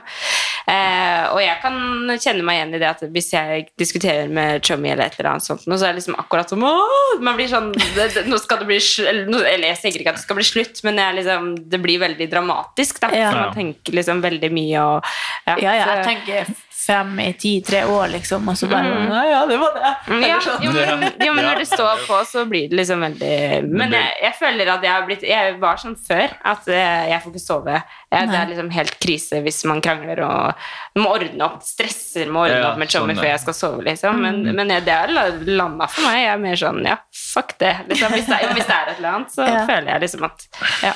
Eh, og jeg kan kjenne meg igjen i det at hvis jeg diskuterer med chummy eller et eller annet sånt, så er det liksom akkurat som Åh! Man blir sånn Nå skal det bli eller jeg sier ikke at det skal bli slutt, men jeg er liksom, det blir veldig dramatisk, da. Ja. For man tenker liksom veldig mye og Ja, ja, jeg tenker fem i ti, tre år, liksom, og så bare Ja, ja, det var det. Mm. Ja, sånn. jo, men, jo, men når det står på, så blir det liksom veldig Men jeg, jeg føler at jeg har blitt Jeg var sånn før, at eh, jeg får ikke sove. Jeg, det er liksom helt krise hvis man krangler og må ordne opp. Stresser med å ordne Ja, opp med sommer sånn, før jeg skal sove, liksom. Men, men det har landa for meg. Jeg er mer sånn ja, fuck det. Liksom. Hvis, det hvis det er et eller annet, så Ja. føler jeg liksom at ja.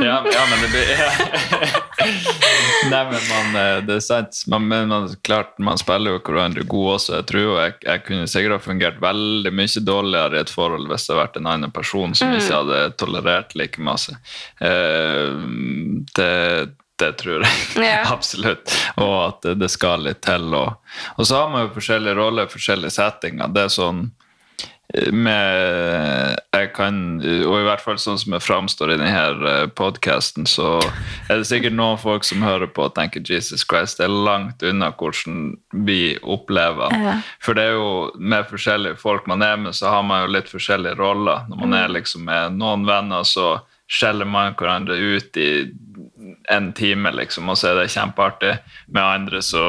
Ja, ja, men det blir ja. Nei, men man, eh, det er sant. Man, man, klart, man spiller jo hverandre god også. Jeg tror jeg, jeg kunne sikkert ha fungert veldig mye dårligere i et forhold hvis det hadde vært en annen person som ikke hadde tolerert like masse. Eh, det, det tror jeg Ja. absolutt. Og at det, det skal litt til. Og, og så har man jo forskjellige roller, forskjellige settinger. Det er sånn med jeg kan, og i hvert fall sånn som jeg framstår i denne podkasten, så er det sikkert noen folk som hører på og tenker Jesus Christ, det er langt unna hvordan vi opplever Ja. For det er jo med forskjellige folk man er med, så har man jo litt forskjellige roller. Når man er liksom med noen venner, så skjeller man hverandre ut i en time, liksom, og så er det kjempeartig. Med andre så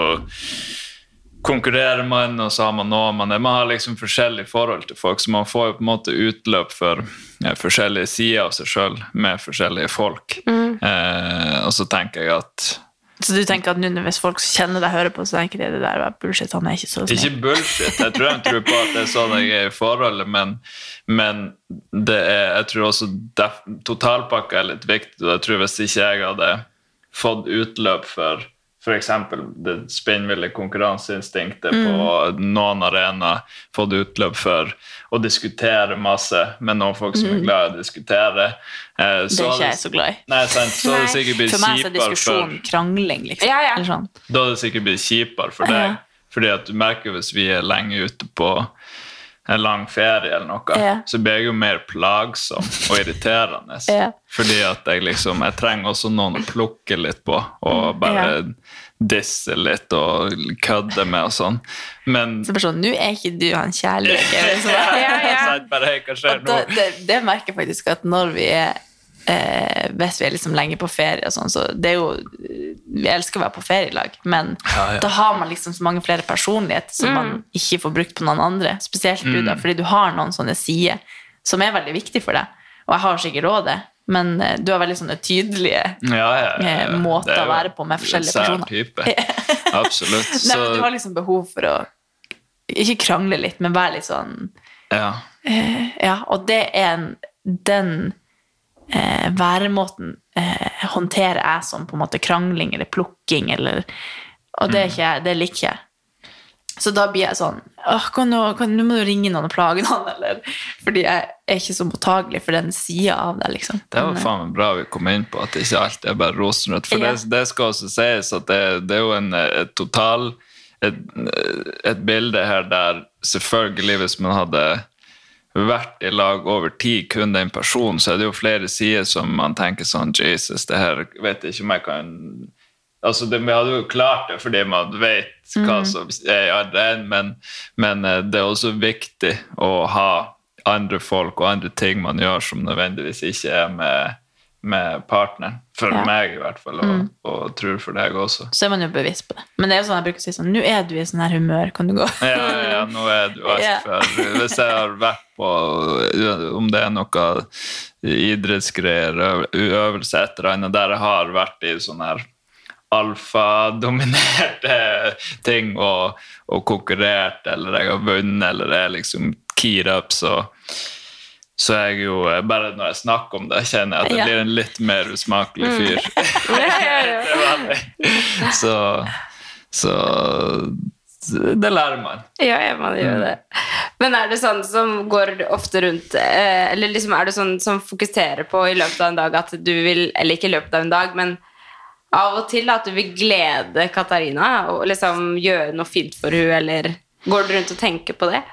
konkurrerer man, og så har man noe man er. Man har liksom forskjellig forhold til folk, så man får jo på en måte utløp for eh, forskjellige sider av seg sjøl med forskjellige folk. Eh, og så tenker jeg at Så du tenker at nå hvis folk kjenner deg, hører på, så tenker de det der var bullshit, han er ikke så snill. Ikke bullshit. Jeg tror de tror på at det er sånn jeg er i forholdet, men, men det er, jeg tror også totalpakka er litt viktig. og jeg tror Hvis ikke jeg hadde fått utløp for f.eks. det spinnville konkurranseinstinktet på noen arenaer, fått utløp for å diskutere masse med noen folk som er glad i å diskutere eh, Det er ikke jeg så glad i. Nei, sant, så hadde det sikkert blitt For meg er diskusjon for krangling, liksom. Ja, ja. Sånn. da hadde det sikkert blitt kjipere for deg. Ja. Fordi at du merker hvis vi er lenge ute på en lang ferie eller noe, Ja. så blir jeg jo mer plagsom og irriterende. Ja. Fordi at jeg liksom Jeg trenger også noen å plukke litt på, og bare disse litt og kødde med og sånn. Men Så bare sånn, nå er ikke du han kjærlige. ja, Ja, ja. bare, hva skjer Og da, det, det merker jeg faktisk at når vi er eh, Hvis vi er liksom lenge på ferie og sånn, så det er jo Vi elsker å være på ferie i lag, men Ja, ja. da har man liksom så mange flere personligheter som man ikke får brukt på noen andre. Spesielt du, Mm. da, fordi du har noen sånne sider som er veldig viktige for deg. Og jeg har sikkert òg det, men eh, du har veldig sånne tydelige Ja, ja, ja, ja. eh, måter er å være på med forskjellige personer. Type. Absolutt. Nei, Så, men du har liksom behov for å ikke krangle litt, men være litt sånn ja. Ja, og det er en, den eh, væremåten eh, håndterer jeg som på en måte krangling eller plukking, eller, og det, ikke, det liker jeg. Så da blir jeg sånn Åh, kan du, kan, Nå må du ringe noen og plage noen, eller Fordi jeg er ikke så mottagelig for den sida av deg, liksom. Det var eh, faen meg bra vi kom inn på at ikke alt er bare rosenrødt. For Ja. det, det skal også sies at det, det er jo en eh, et total et, et bilde her der selvfølgelig hvis man hadde vært i lag over tid, kun den personen, så er det jo flere sider som man tenker sånn Jesus, det her vet jeg ikke om jeg kan Altså, det, Vi hadde jo klart det fordi man vet hva som er i arren, men, men eh, det er også viktig å ha andre folk og andre ting man gjør som nødvendigvis ikke er med, med partneren. For Ja. meg, i hvert fall, og, og tror for deg også. så er man jo bevisst på det. Men det er jo sånn jeg bruker å si sånn Nå er du i sånn her humør, kan du gå? Ja, ja, nå er du altfor Hvis jeg har vært på Om det er noe idrettsgreier, øv- øvelse, et eller annet, der jeg har vært i sånn her alfadominerte ting og, og konkurrert, eller jeg har vunnet, eller er liksom keyed up, så så jeg jo, bare når jeg snakker om det, kjenner jeg at jeg Ja. blir en litt mer usmakelig fyr. Det det. så, så det lærer man. Ja, man gjør det. Men er det sånn som går ofte rundt eh, Eller liksom er det sånn som fokuserer på i løpet av en dag at du vil Eller ikke i løpet av en dag, men av og til at du vil glede Katarina og liksom gjøre noe fint for henne, eller Går du rundt og tenker på det?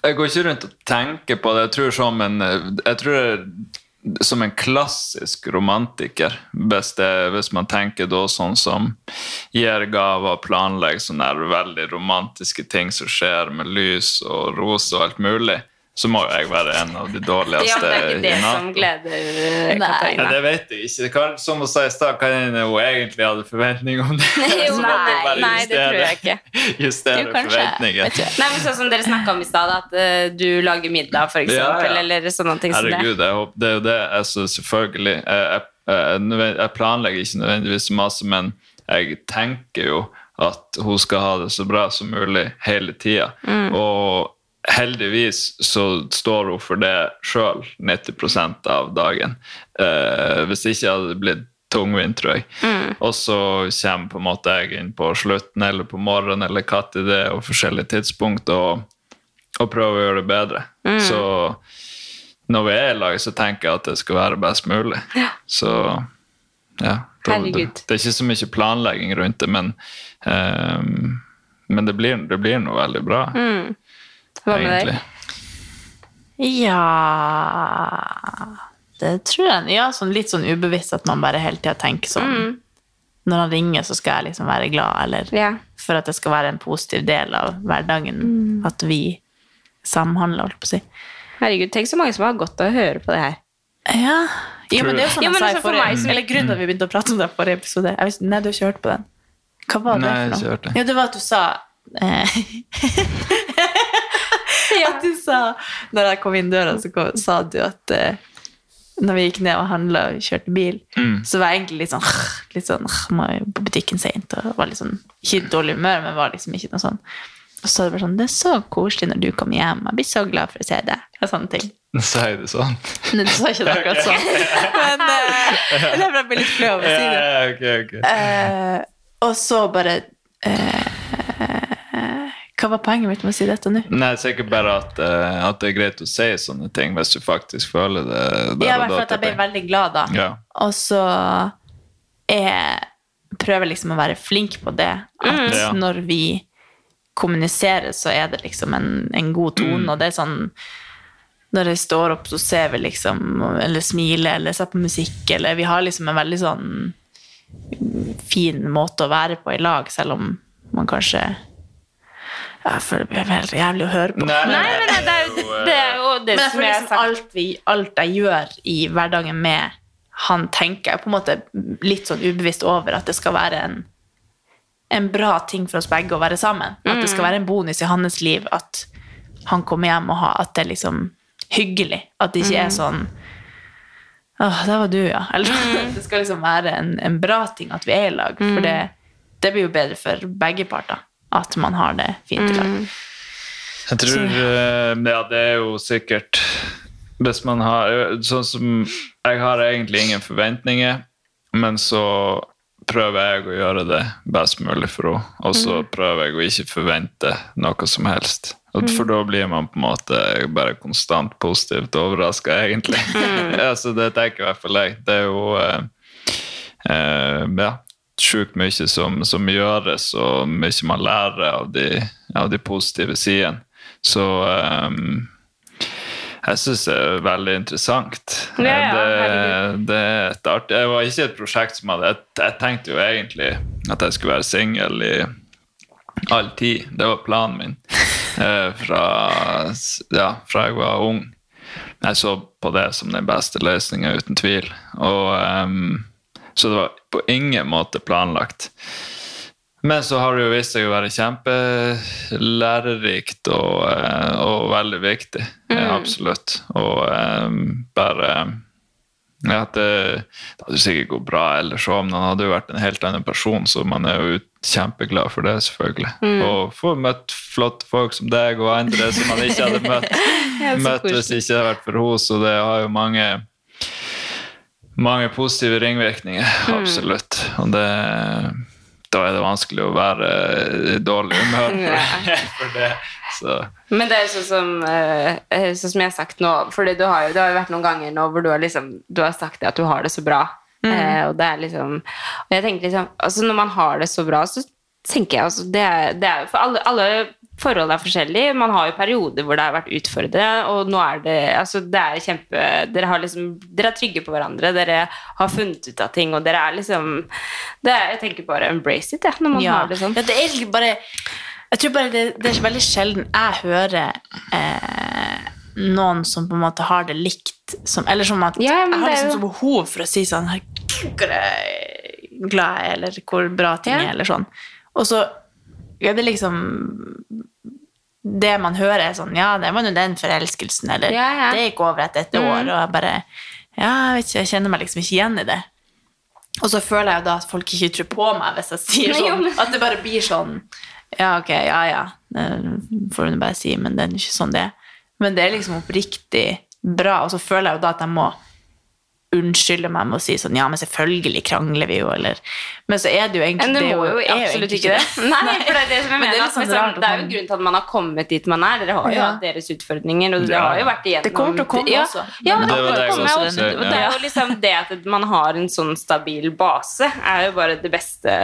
Jeg går ikke rundt og tenker på det. Jeg tror som en, jeg tror som en klassisk romantiker, hvis, det, hvis man tenker da sånn som gir gaver og planlegger sånne veldig romantiske ting som skjer med lys og roser og alt mulig, så må jo jeg være en av de dårligste ja, det er ikke det som gleder Katarina. Nei. Ja, det vet jeg ikke. Det kan, som hun sa i stad, kan hende hun egentlig hadde forventning om det. Jo, Så hun bare nei, nei, det tror jeg ikke. Justere Jo, forventninger. Nei, men Sånn som dere snakka om i stad, at uh, du lager middag, for eksempel, Ja, ja. eller sånne ting som det. Herregud, jeg håper, det er jo det. Altså, selvfølgelig. Jeg, jeg, jeg, planlegger ikke nødvendigvis masse, men jeg tenker jo at hun skal ha det så bra som mulig hele tida. Og heldigvis så står hun for det sjøl 90 av dagen. Eh, hvis ikke hadde det blitt tungvint, tror jeg. Og så kommer på en måte jeg inn på slutten eller på morgenen eller til det og forskjellige tidspunkt og, og prøver å gjøre det bedre. Så når vi er i lag, så tenker jeg at det skal være best mulig. Så ja. da- Det, det er ikke så mye planlegging rundt det, men, um, men det, blir, det blir noe veldig bra, Hva med deg? Ja Det tror jeg. Ja, sånn litt sånn ubevisst at man bare hele tida tenker sånn Når han ringer, så skal jeg liksom være glad, eller Ja. for at det skal være en positiv del av hverdagen. At vi samhandler, holdt på å si. Herregud, tenk så mange som har godt av å høre på det her. Ja. ja men det er jo sånn Ja, jeg sa i for forrige meg Eller grunnen til at vi begynte å prate om det i forrige episode jeg visste, Nei, du har ikke hørt på den. Hva var det Nei, jeg har for ikke noe? hørt det. Jo, det var at du sa eh, At du sa Når jeg kom inn døra, så kom, sa du at eh, når vi gikk ned og handla og kjørte bil, Mm. så var jeg egentlig litt sånn litt sånn, må jo på butikken sent og var litt sånn, ikke i dårlig humør, men var liksom ikke noe sånn. Og så var det sånn, det er så koselig når du kommer hjem, jeg blir så glad for å se deg, og sånne ting. Sa jeg det sånn. Nei, du sa ikke det akkurat sånn. Men uh, det er bare jeg blir litt flau over å si det. Ja, ok, ok. Eh, og så bare eh, Hva var poenget mitt med å si dette nå? Nei, sikkert bare at, uh, at det er greit å si sånne ting hvis du faktisk føler det det Ja, i hvert fall at jeg ble veldig glad da. Ja. Og så jeg prøver liksom å være flink på det. At Ja. når vi kommuniserer, så er det liksom en, en god tone, og det er sånn når jeg står opp, så ser vi liksom Eller smiler, eller ser på musikk, eller Vi har liksom en veldig sånn fin måte å være på i lag, selv om man kanskje Jeg føler det blir helt jævlig å høre på. Nei, Nei, men det er jo det, er jo det Men som jeg har liksom sagt. alt, vi, alt jeg gjør i hverdagen med han, tenker jeg på en måte litt sånn ubevisst over at det skal være en, en bra ting for oss begge å være sammen. At det skal være en bonus i hans liv at han kommer hjem og har, at det er liksom hyggelig. At det ikke er sånn Åh, der var du, ja. Eller, Det skal liksom være en, en bra ting at vi er i lag. For det, det blir jo bedre for begge parter at man har det fint i lag. Jeg tror eh, Ja, det er jo sikkert Hvis man har Sånn som Jeg har egentlig ingen forventninger, men så prøver jeg å gjøre det best mulig for henne. Og så prøver jeg å ikke forvente noe som helst. For da blir man på en måte bare konstant positivt overraska, egentlig. ja, så det tenker i hvert fall jeg. Det er jo eh, eh, ja, sjukt mye som, som gjøres, og mye man lærer av de, av de positive sidene. Så um, jeg syns det er veldig interessant. Ja, ja, det, det et art Det var ikke et prosjekt som hadde Jeg, jeg tenkte jo egentlig at jeg skulle være singel i all tid. Det var planen min eh, fra, ja, fra jeg var ung. Jeg så på det som den beste løsninga, uten tvil. Og, um, så det var på ingen måte planlagt. Men så har det jo vist seg å være kjempelærerikt og, eh, og veldig viktig. Mm. Absolutt. Og um, bare ja, det, det hadde sikkert gått bra ellers òg, men han hadde jo vært en helt annen person, så man er jo kjempeglad for det, selvfølgelig. Og få møtt flotte folk som deg og andre som man ikke hadde møtt, møtt hvis det ikke hadde vært for henne, så det har jo mange mange positive ringvirkninger, absolutt. Og det, da er det vanskelig å være i dårlig humør for, for det. Så Men det er sånn som, eh, sånn som jeg har sagt nå fordi du har jo, Det har jo vært noen ganger nå hvor du har, liksom, du har sagt det at du har det så bra. Eh, og det er liksom Og jeg tenker liksom altså Når man har det så bra, så tenker jeg altså det er, det er For alle, alle forhold er forskjellige. Man har jo perioder hvor det har vært utfordrende, og nå er det altså det er kjempe Dere har liksom Dere er trygge på hverandre, dere har funnet ut av ting, og dere er liksom det er, Jeg tenker bare embrace it, jeg, når man Ja. har det sånn. Ja, det er egentlig bare Jeg tror bare det, det er veldig sjelden jeg hører eh, noen som på en måte har det likt som, Eller som at Ja, jeg har er liksom så behov for å si sånn Herregud, hvor glad jeg er, eller hvor bra ting Ja. er, eller sånn. Og så er det liksom Det man hører, er sånn Ja, det var nå den forelskelsen, eller Ja, ja. Det gikk over etter et år, og jeg bare Ja, jeg vet ikke, jeg kjenner meg liksom ikke igjen i det. Og så føler jeg jo da at folk ikke tror på meg hvis jeg sier sånn. At det bare blir sånn Ja, ok, ja, ja. Det får hun bare si, men det er ikke sånn det er. Men det er liksom oppriktig bra, og så føler jeg jo da at jeg må unnskylde meg med å si sånn Ja, men selvfølgelig krangler vi jo, eller Men så er det jo egentlig Men det er må jo er absolutt ikke det. Nei, for det er det som jeg Men det er mener. sånn at det er jo grunnen en grunn til at man har kommet dit man er. Dere har jo Ja. hatt deres utfordringer, og dere Ja. har jo vært igjennom Det kommer til å komme ja, også. Ja, Men det, det kommer det komme, også og det er jo liksom det at man har en sånn stabil base, er jo bare det beste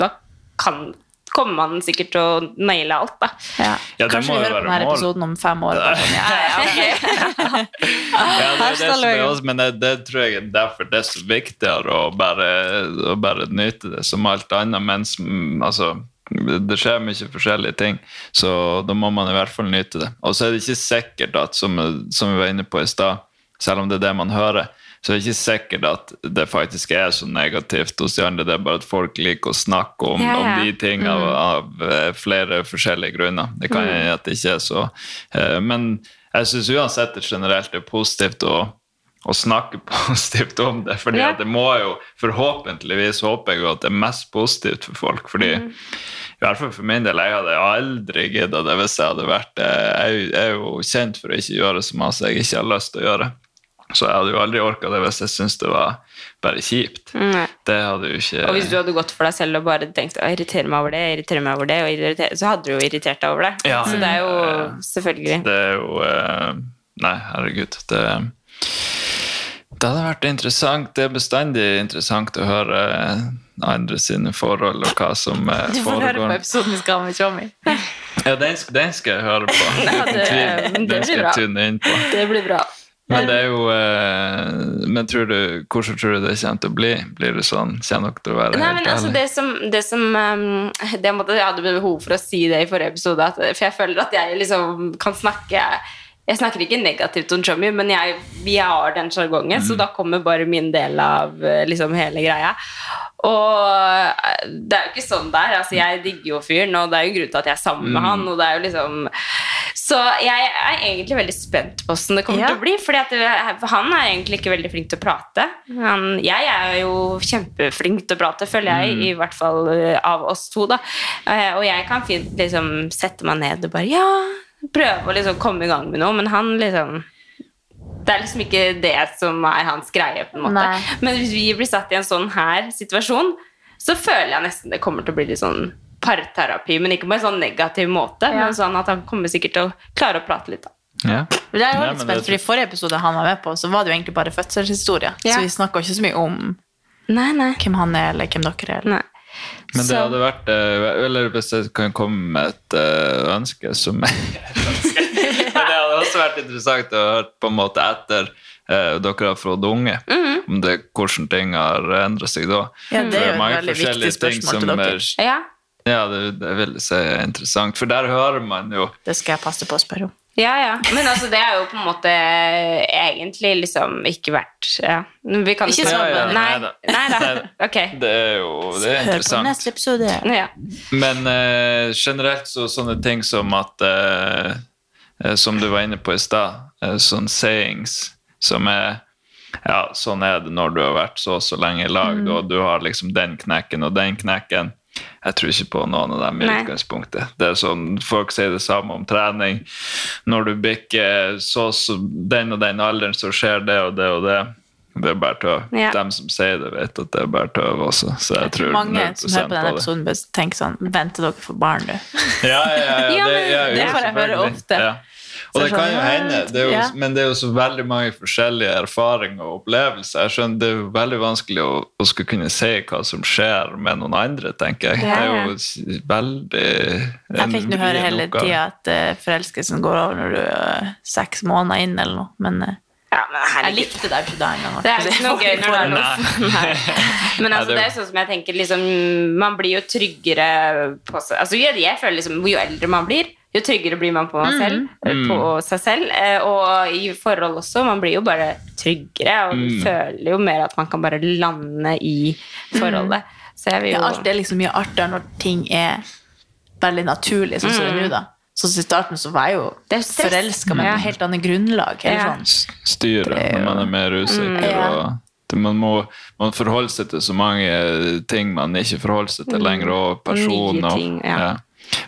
Da kan kommer man sikkert til å naile alt, da. Ja. Ja, det Kanskje vi hører på denne mål. episoden om fem år. Sånn, ja, ja, ok. Ja, det er det som er også, men det, det tror jeg er derfor det er så viktigere å bare, å bare nyte det som alt annet. Mens altså, det skjer mye forskjellige ting, så da må man i hvert fall nyte det. Og så er det ikke sikkert at, som, som vi var inne på i stad, selv om det er det man hører, så det er ikke sikkert at det faktisk er så negativt hos de andre. Det er bare at folk liker å snakke om, Ja, ja. om de tingene av, av eh, flere forskjellige grunner. Det kan hende at det ikke er så. eh, Men jeg syns uansett det generelt er positivt å, å snakke positivt om det. fordi Ja. det må jo, Forhåpentligvis håper jeg at det er mest positivt for folk. fordi i hvert fall for min del, jeg hadde aldri gidda det hvis jeg hadde vært det. Jeg er jo kjent for å ikke gjøre så masse jeg ikke har lyst til å gjøre. Så jeg hadde jo aldri orka det hvis jeg syntes det var bare kjipt. Nei. Det hadde jo ikke Og hvis du hadde gått for deg selv og bare tenkt å irritere meg over det, irritere meg over det, irritere, så hadde du jo irritert deg over det. Ja. Så det er jo selvfølgelig Det er jo eh, Nei, herregud. Det, det hadde vært interessant. Det er bestandig interessant å høre andre sine forhold og hva som foregår. Du får høre på episoden vi skal ha med Tjommi. Ja, den, den skal jeg høre på. Nei, det Den skal jeg tune inn på. Det blir bra. Men det er jo eh, Men tror du, hvordan tror du det kommer til å bli? Blir det sånn? Kommer dere til å være Nei, helt men altså ærlige? det som, det som um, det måtte, Jeg hadde behov for å si det i forrige episode, at, for jeg føler at jeg liksom kan snakke Jeg snakker ikke negativt om Chummy, men jeg, vi har den sjargongen, så da kommer bare min del av eh, liksom hele greia. Og eh, det er jo ikke sånn der. Altså, jeg digger jo fyren, og det er jo grunnen til at jeg er sammen med han. Og det er jo liksom Så jeg er egentlig veldig spent på hvordan det kommer Ja. til å bli. For han er egentlig ikke veldig flink til å prate. Han, jeg er jo kjempeflink til å prate, føler jeg, i hvert fall eh, av oss to. da Eh, Og jeg kan fint liksom sette meg ned og bare Ja, prøve å liksom komme i gang med noe, men han liksom det er liksom ikke det som er hans greie. på en måte. Nei. Men hvis vi blir satt i en sånn her situasjon, så føler jeg nesten det kommer til å bli litt sånn parterapi, men ikke på en sånn negativ måte, Ja. men sånn at han kommer sikkert til å klare å prate litt. da. Ja. Jeg er jo litt spent, for I forrige episode han var med på, så var det jo egentlig bare fødselshistorie. Ja. Så vi snakka ikke så mye om Nei, nei. hvem han er, eller hvem dere er. Eller. nei. Men det hadde vært eh, Eller hvis jeg kan komme med et eh, ønske som Men det hadde også vært interessant å høre på en måte etter eh, dere har fått unge, Mhm. om det, hvordan ting har endret seg da. Ja, det er jo et veldig viktig forskjellige ting spørsmål til som dere. er- Ja. Ja, det, det vil jeg si er interessant, for der hører man jo Det skal jeg passe på å spørre om. Ja, ja. Men altså, det er jo på en måte egentlig liksom ikke vært ja. Vi kan Ikke sånn, det. Nei, Neida. nei da. Neida. Det er jo det er Hør på neste episode. Ja. Men uh, generelt så sånne ting som at eh, eh, Som du var inne på i stad, uh, sånne sayings som er Ja, sånn er det når du har vært så og så lenge i lag, og du har liksom den knekken og den knekken. Jeg tror ikke på noen av dem i Nei. utgangspunktet. Det er sånn, Folk sier det samme om trening. Når du bikker så, så den og den alderen, så skjer det og det og det. Det er bare tøv. Ja. De som sier det, vet at det er bare tøv også. Så jeg, tror mange 0% som hører på denne episoden, bør tenke sånn Venter dere for barn, du. Ja, ja, ja. Ja, det, ja, det jo, får jeg høre ofte. Ja. Og det kan jo hende, det er jo, men det er jo så veldig mange forskjellige erfaringer og opplevelser. Jeg skjønner, Det er jo veldig vanskelig å, å skulle kunne si hva som skjer med noen andre, tenker jeg. Det er jo veldig Jeg fikk nå høre hele tida at uh, forelskelsen går over når du er seks måneder inn, eller noe. Men eh, Ja, jeg likte deg ikke da engang. Det er ikke noe gøy når det er noe Men altså, det- det er sånn som jeg tenker liksom, Man blir jo tryggere på seg altså, jeg, jeg føler liksom Jo eldre man blir, jo tryggere blir man på, selv, Mm. på seg selv. eh, Og i forhold også. Man blir jo bare tryggere og Mm. føler jo mer at man kan bare lande i forholdet. Så jeg vil Ja, alt er liksom mye artigere når ting er veldig naturlig, sånn som det er nå, da. Så i starten så var jeg jo forelska, men Ja. på helt annet grunnlag. Ja. sånn. Styret styre når man er mer usikker. Ja. og man må man forholder seg til så mange ting man ikke forholder seg til lenger, og personer. Ting, ja. ja.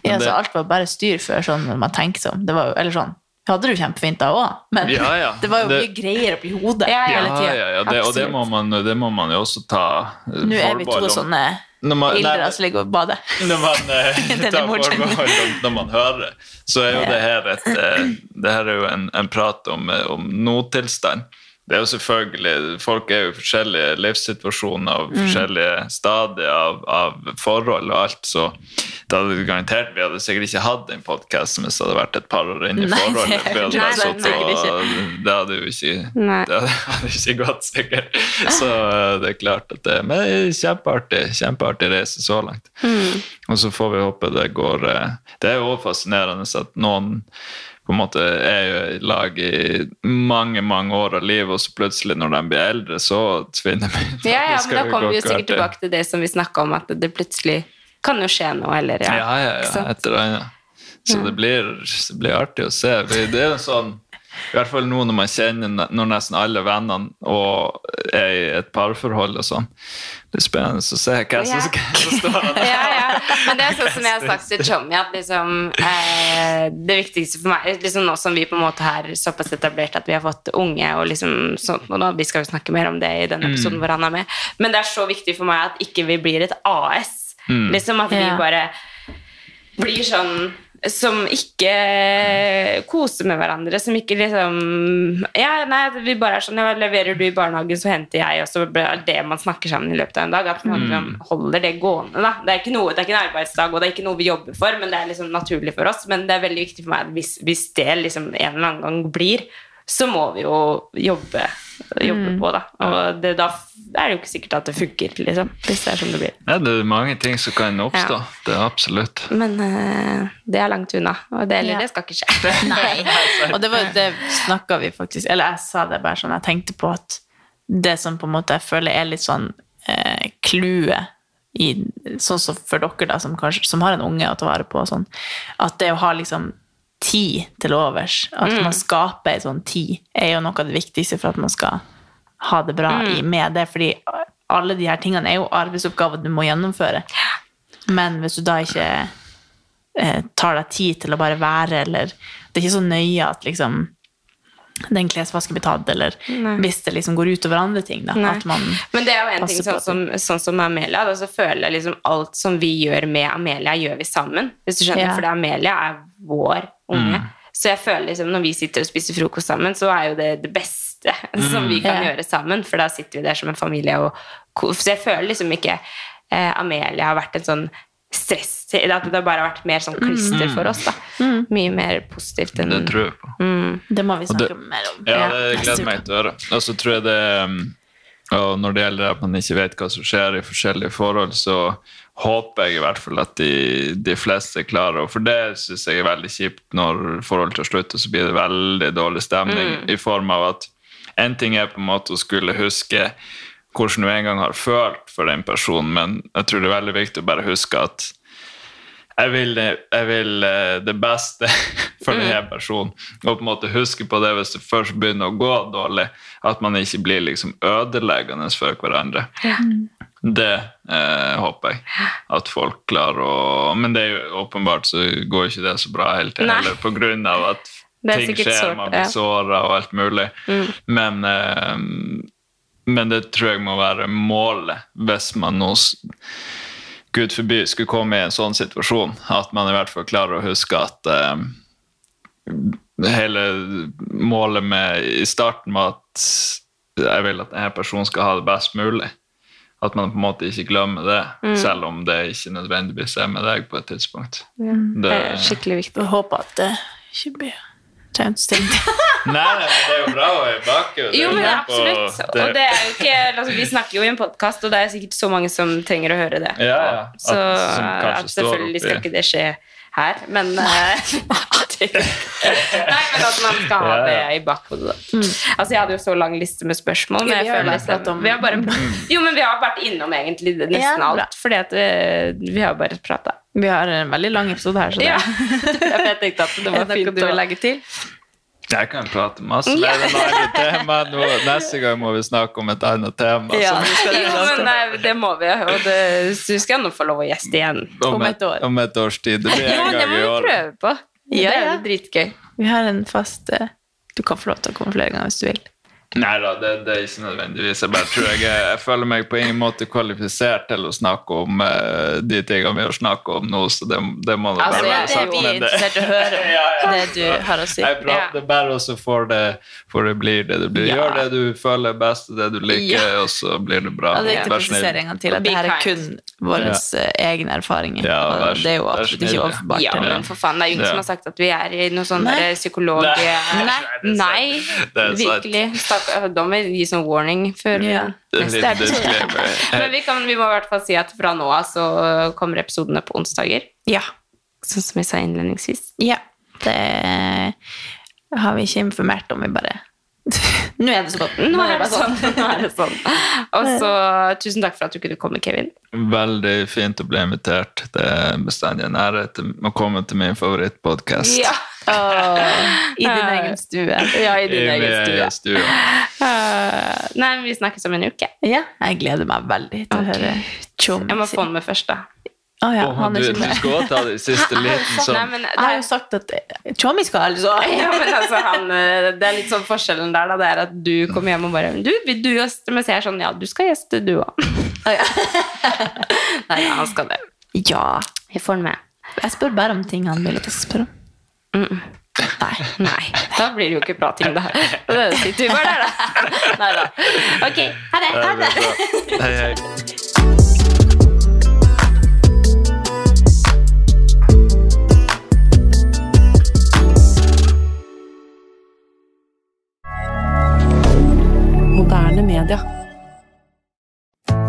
Ja, det... så alt var bare styr før, sånn når man tenker seg om. Det var jo, eller sånn, hadde det jo kjempefint da òg, men Ja, ja. det var jo Det- mye greier oppi hodet Ja, ja. hele tiden. ja, ja, det, og det må, man, det må man jo også ta eh, Nå er vi to sånne ildre som ligger og bader. Når man eh, tar forbehold om når man hører, så er jo det her et eh, Det her er jo en, en prat om, om nåtilstand. Det er jo selvfølgelig, Folk er jo i forskjellige livssituasjoner og Mm. forskjellige stadier av, av forhold og alt, så det hadde vi garantert Vi hadde sikkert ikke hatt en podkast hvis det hadde vært et par år inne i Nei, det- nei, nei, nei, Det hadde jo ikke ikke gått, sikkert. Så eh, det er klart at det Men det er kjempeartig, kjempeartig reise så langt. Og så får vi håpe det går eh, Det er jo også fascinerende at noen på en måte er jo i lag i mange mange år av livet, og så plutselig når de blir eldre, så tvinner vi Ja, ja, men da kommer vi jo sikkert tilbake til det som vi snakka om, at det plutselig kan jo skje noe, eller Ja, ja, ja, ja, etter det, ja. Så det, blir, det blir artig å se. Det er jo sånn i hvert fall nå når man kjenner når nesten alle vennene og er i et parforhold og sånn. Det er spennende å se hva som skal står der. ja, ja. Men det er sånn som jeg har sagt til Tommy, at liksom, eh, det viktigste for meg liksom Nå som vi på en måte er såpass etablert at vi har fått unge, og liksom sånt, og da, vi skal jo snakke mer om det i den episoden hvor han er med, men det er så viktig for meg at ikke vi blir et AS. Liksom At vi Ja. bare blir sånn som ikke koser med hverandre, som ikke liksom Ja, nei, vi bare er sånn ja, Leverer du i barnehagen, så henter jeg, og så blir det man snakker sammen i løpet av en dag. At man mm. holder det gående. da. Det er, ikke noe, det er ikke en arbeidsdag, og det er ikke noe vi jobber for, men det er liksom naturlig for oss. Men det er veldig viktig for meg hvis, hvis det liksom en eller annen gang blir, så må vi jo jobbe, jobbe på, da. Og det, da er det jo ikke sikkert at det funker, liksom. Hvis det er sånn det blir. Ja, det er mange ting som kan oppstå. Ja. Det er absolutt. Men uh, det er langt unna, og det, eller Ja. det skal ikke skje. Nei. Og det, var, det snakka vi faktisk Eller jeg sa det bare sånn, jeg tenkte på at det som på en måte jeg føler er litt sånn eh, i Sånn som for dere, da, som, kanskje, som har en unge å ta vare på, sånn, at det å ha liksom tid til overs, at man skaper en sånn tid, er jo noe av det viktigste for at man skal ha det bra mm. med det. Fordi alle de her tingene er jo arbeidsoppgaver du må gjennomføre. Men hvis du da ikke eh, tar deg tid til å bare være, eller Det er ikke så nøye at liksom den klesvasken blir tatt, eller hvis det liksom går utover andre ting. Da, at man Men det er jo en ting sånn som, sånn som Amelia. Da, så føler jeg liksom alt som vi gjør med Amelia, gjør vi sammen. Hvis du skjønner, Ja. For Amelia er vår unge. Så jeg føler liksom når vi sitter og spiser frokost sammen, så er jo det det beste som vi kan Ja. gjøre sammen. For da sitter vi der som en familie og Så jeg føler liksom ikke eh, Amelia har vært en sånn stress At det bare har vært mer sånn klister for oss. da Mye mer positivt enn Det tror jeg på. Det må vi det- snakke mer om. Ja, det gleder meg til å høre. Og så tror jeg det um, og Når det gjelder at man ikke vet hva som skjer i forskjellige forhold, så håper jeg i hvert fall at de, de fleste klarer For det syns jeg er veldig kjipt når forholdet tar slutt, og så blir det veldig dårlig stemning i form av at en ting er på en måte å skulle huske hvordan du en gang har følt for den personen, men jeg tror det er veldig viktig å bare huske at jeg vil, jeg vil eh, det beste for denne personen. Og på en måte huske på det hvis det først begynner å gå dårlig, at man ikke blir liksom ødeleggende for hverandre. Det eh, håper jeg at folk klarer å Men det er jo åpenbart så går ikke det så bra helt heller, på grunn av at ting skjer, sårt, man blir ja. såra og alt mulig. Men, eh, men det tror jeg må være målet hvis man nå Gud forby skulle komme i en sånn situasjon, at man i hvert fall klarer å huske at eh, hele målet med i starten var at jeg vil at denne personen skal ha det best mulig. At man på en måte ikke glemmer det, Mm. selv om det ikke nødvendigvis er med deg på et tidspunkt. Det Det, er skikkelig viktig. Jeg håper at det ikke blir tønsting. nei, nei, men det er jo bra å være bak. Jo, men Det er absolutt. på- Og det er jo ikke, altså, vi snakker jo i en podkast, og det er sikkert så mange som trenger å høre det. Ja, ja. At- Så at selvfølgelig skal ikke det skje her, men eh, Nei, men at man skal ha det i bakhodet. da. Altså, Jeg hadde jo så lang liste med spørsmål, men jeg vi har liksom, om- vi har bare, Jo, men vi har vært innom egentlig nesten Ja, alt, fordi at eh, vi har bare prata. Vi har en veldig lang episode her, så det Ja. jeg tenkte at det var fint å legge til. Jeg kan prate masse mer enn andre tema. Nå, neste gang må vi snakke om et annet tema. Ja, vi Jo, men nei, det må vi, og det, så skal jeg nå få lov å gjeste igjen. om et år. Om et års tid. Det blir en året. det gang må i vi året. prøve på. Ja, det er dritgøy. Vi har en fast eh, Du kan få lov til å komme flere ganger hvis du vil. Nei da, det, det er ikke nødvendigvis. Jeg bare tror jeg, jeg føler meg på ingen måte kvalifisert til å snakke om uh, de tingene vi har snakket om nå, så det, det må det Altså, bare være sagt. Vi er det- interessert i å høre Ja, ja. det du har å si. Jeg prater bare, og så får det, får det blir det det blir. Ja. Gjør det du føler er best, og det du liker, Ja. og så blir det bra. Ja, det er ikke gang til at det her er kun våre eh, egne erfaringer. Ja, og vær- det er jo absolutt ikke overførbart. Ja, men for faen, det er jo ingen Ja. som har sagt at vi er i noe sånn psykolog... Nei. Nei, Nei, nei det er sant. virkelig. Stakk- Da må vi gi sånn warning før Ja. Neste episode. Men vi, kan, vi må i hvert fall si at fra nå av så kommer episodene på onsdager. Ja. Sånn som jeg sa innledningsvis. ja. Det har vi ikke informert om, vi bare Nå er det så godt. Nå er det sånn. Nå er det sånn. Og så tusen takk for at du kunne komme, Kevin. Veldig fint å bli invitert. Det er bestandig en ære å komme til min favorittpodkast. Ja. Åh, I din egen stue. ja, i din I egen stue. Eh, nei, men vi snakkes om en uke. Ja, jeg gleder meg veldig til å høre Tjom. Jeg må få han med først, da. Å ja, oh, han du, er du skal også ta det siste liten Nei, sånn men det Jeg har er, jo sagt at Tjommi skal, altså. ja, men altså, han, eh, det er litt sånn forskjellen der, da. Det er at du kommer hjem og bare Du, vil du gjeste? Mens jeg er sånn Ja, du skal gjeste, du òg. Nei, ja, han skal det. Ja. Jeg får han med. Jeg spør bare om ting han vil at jeg skal spørre om. Nei, nei. Da blir det jo ikke bra ting, da. Da sitter vi bare der, da. Nei da. Ok, ha det. Ha det. Hei, hei. Moderne media.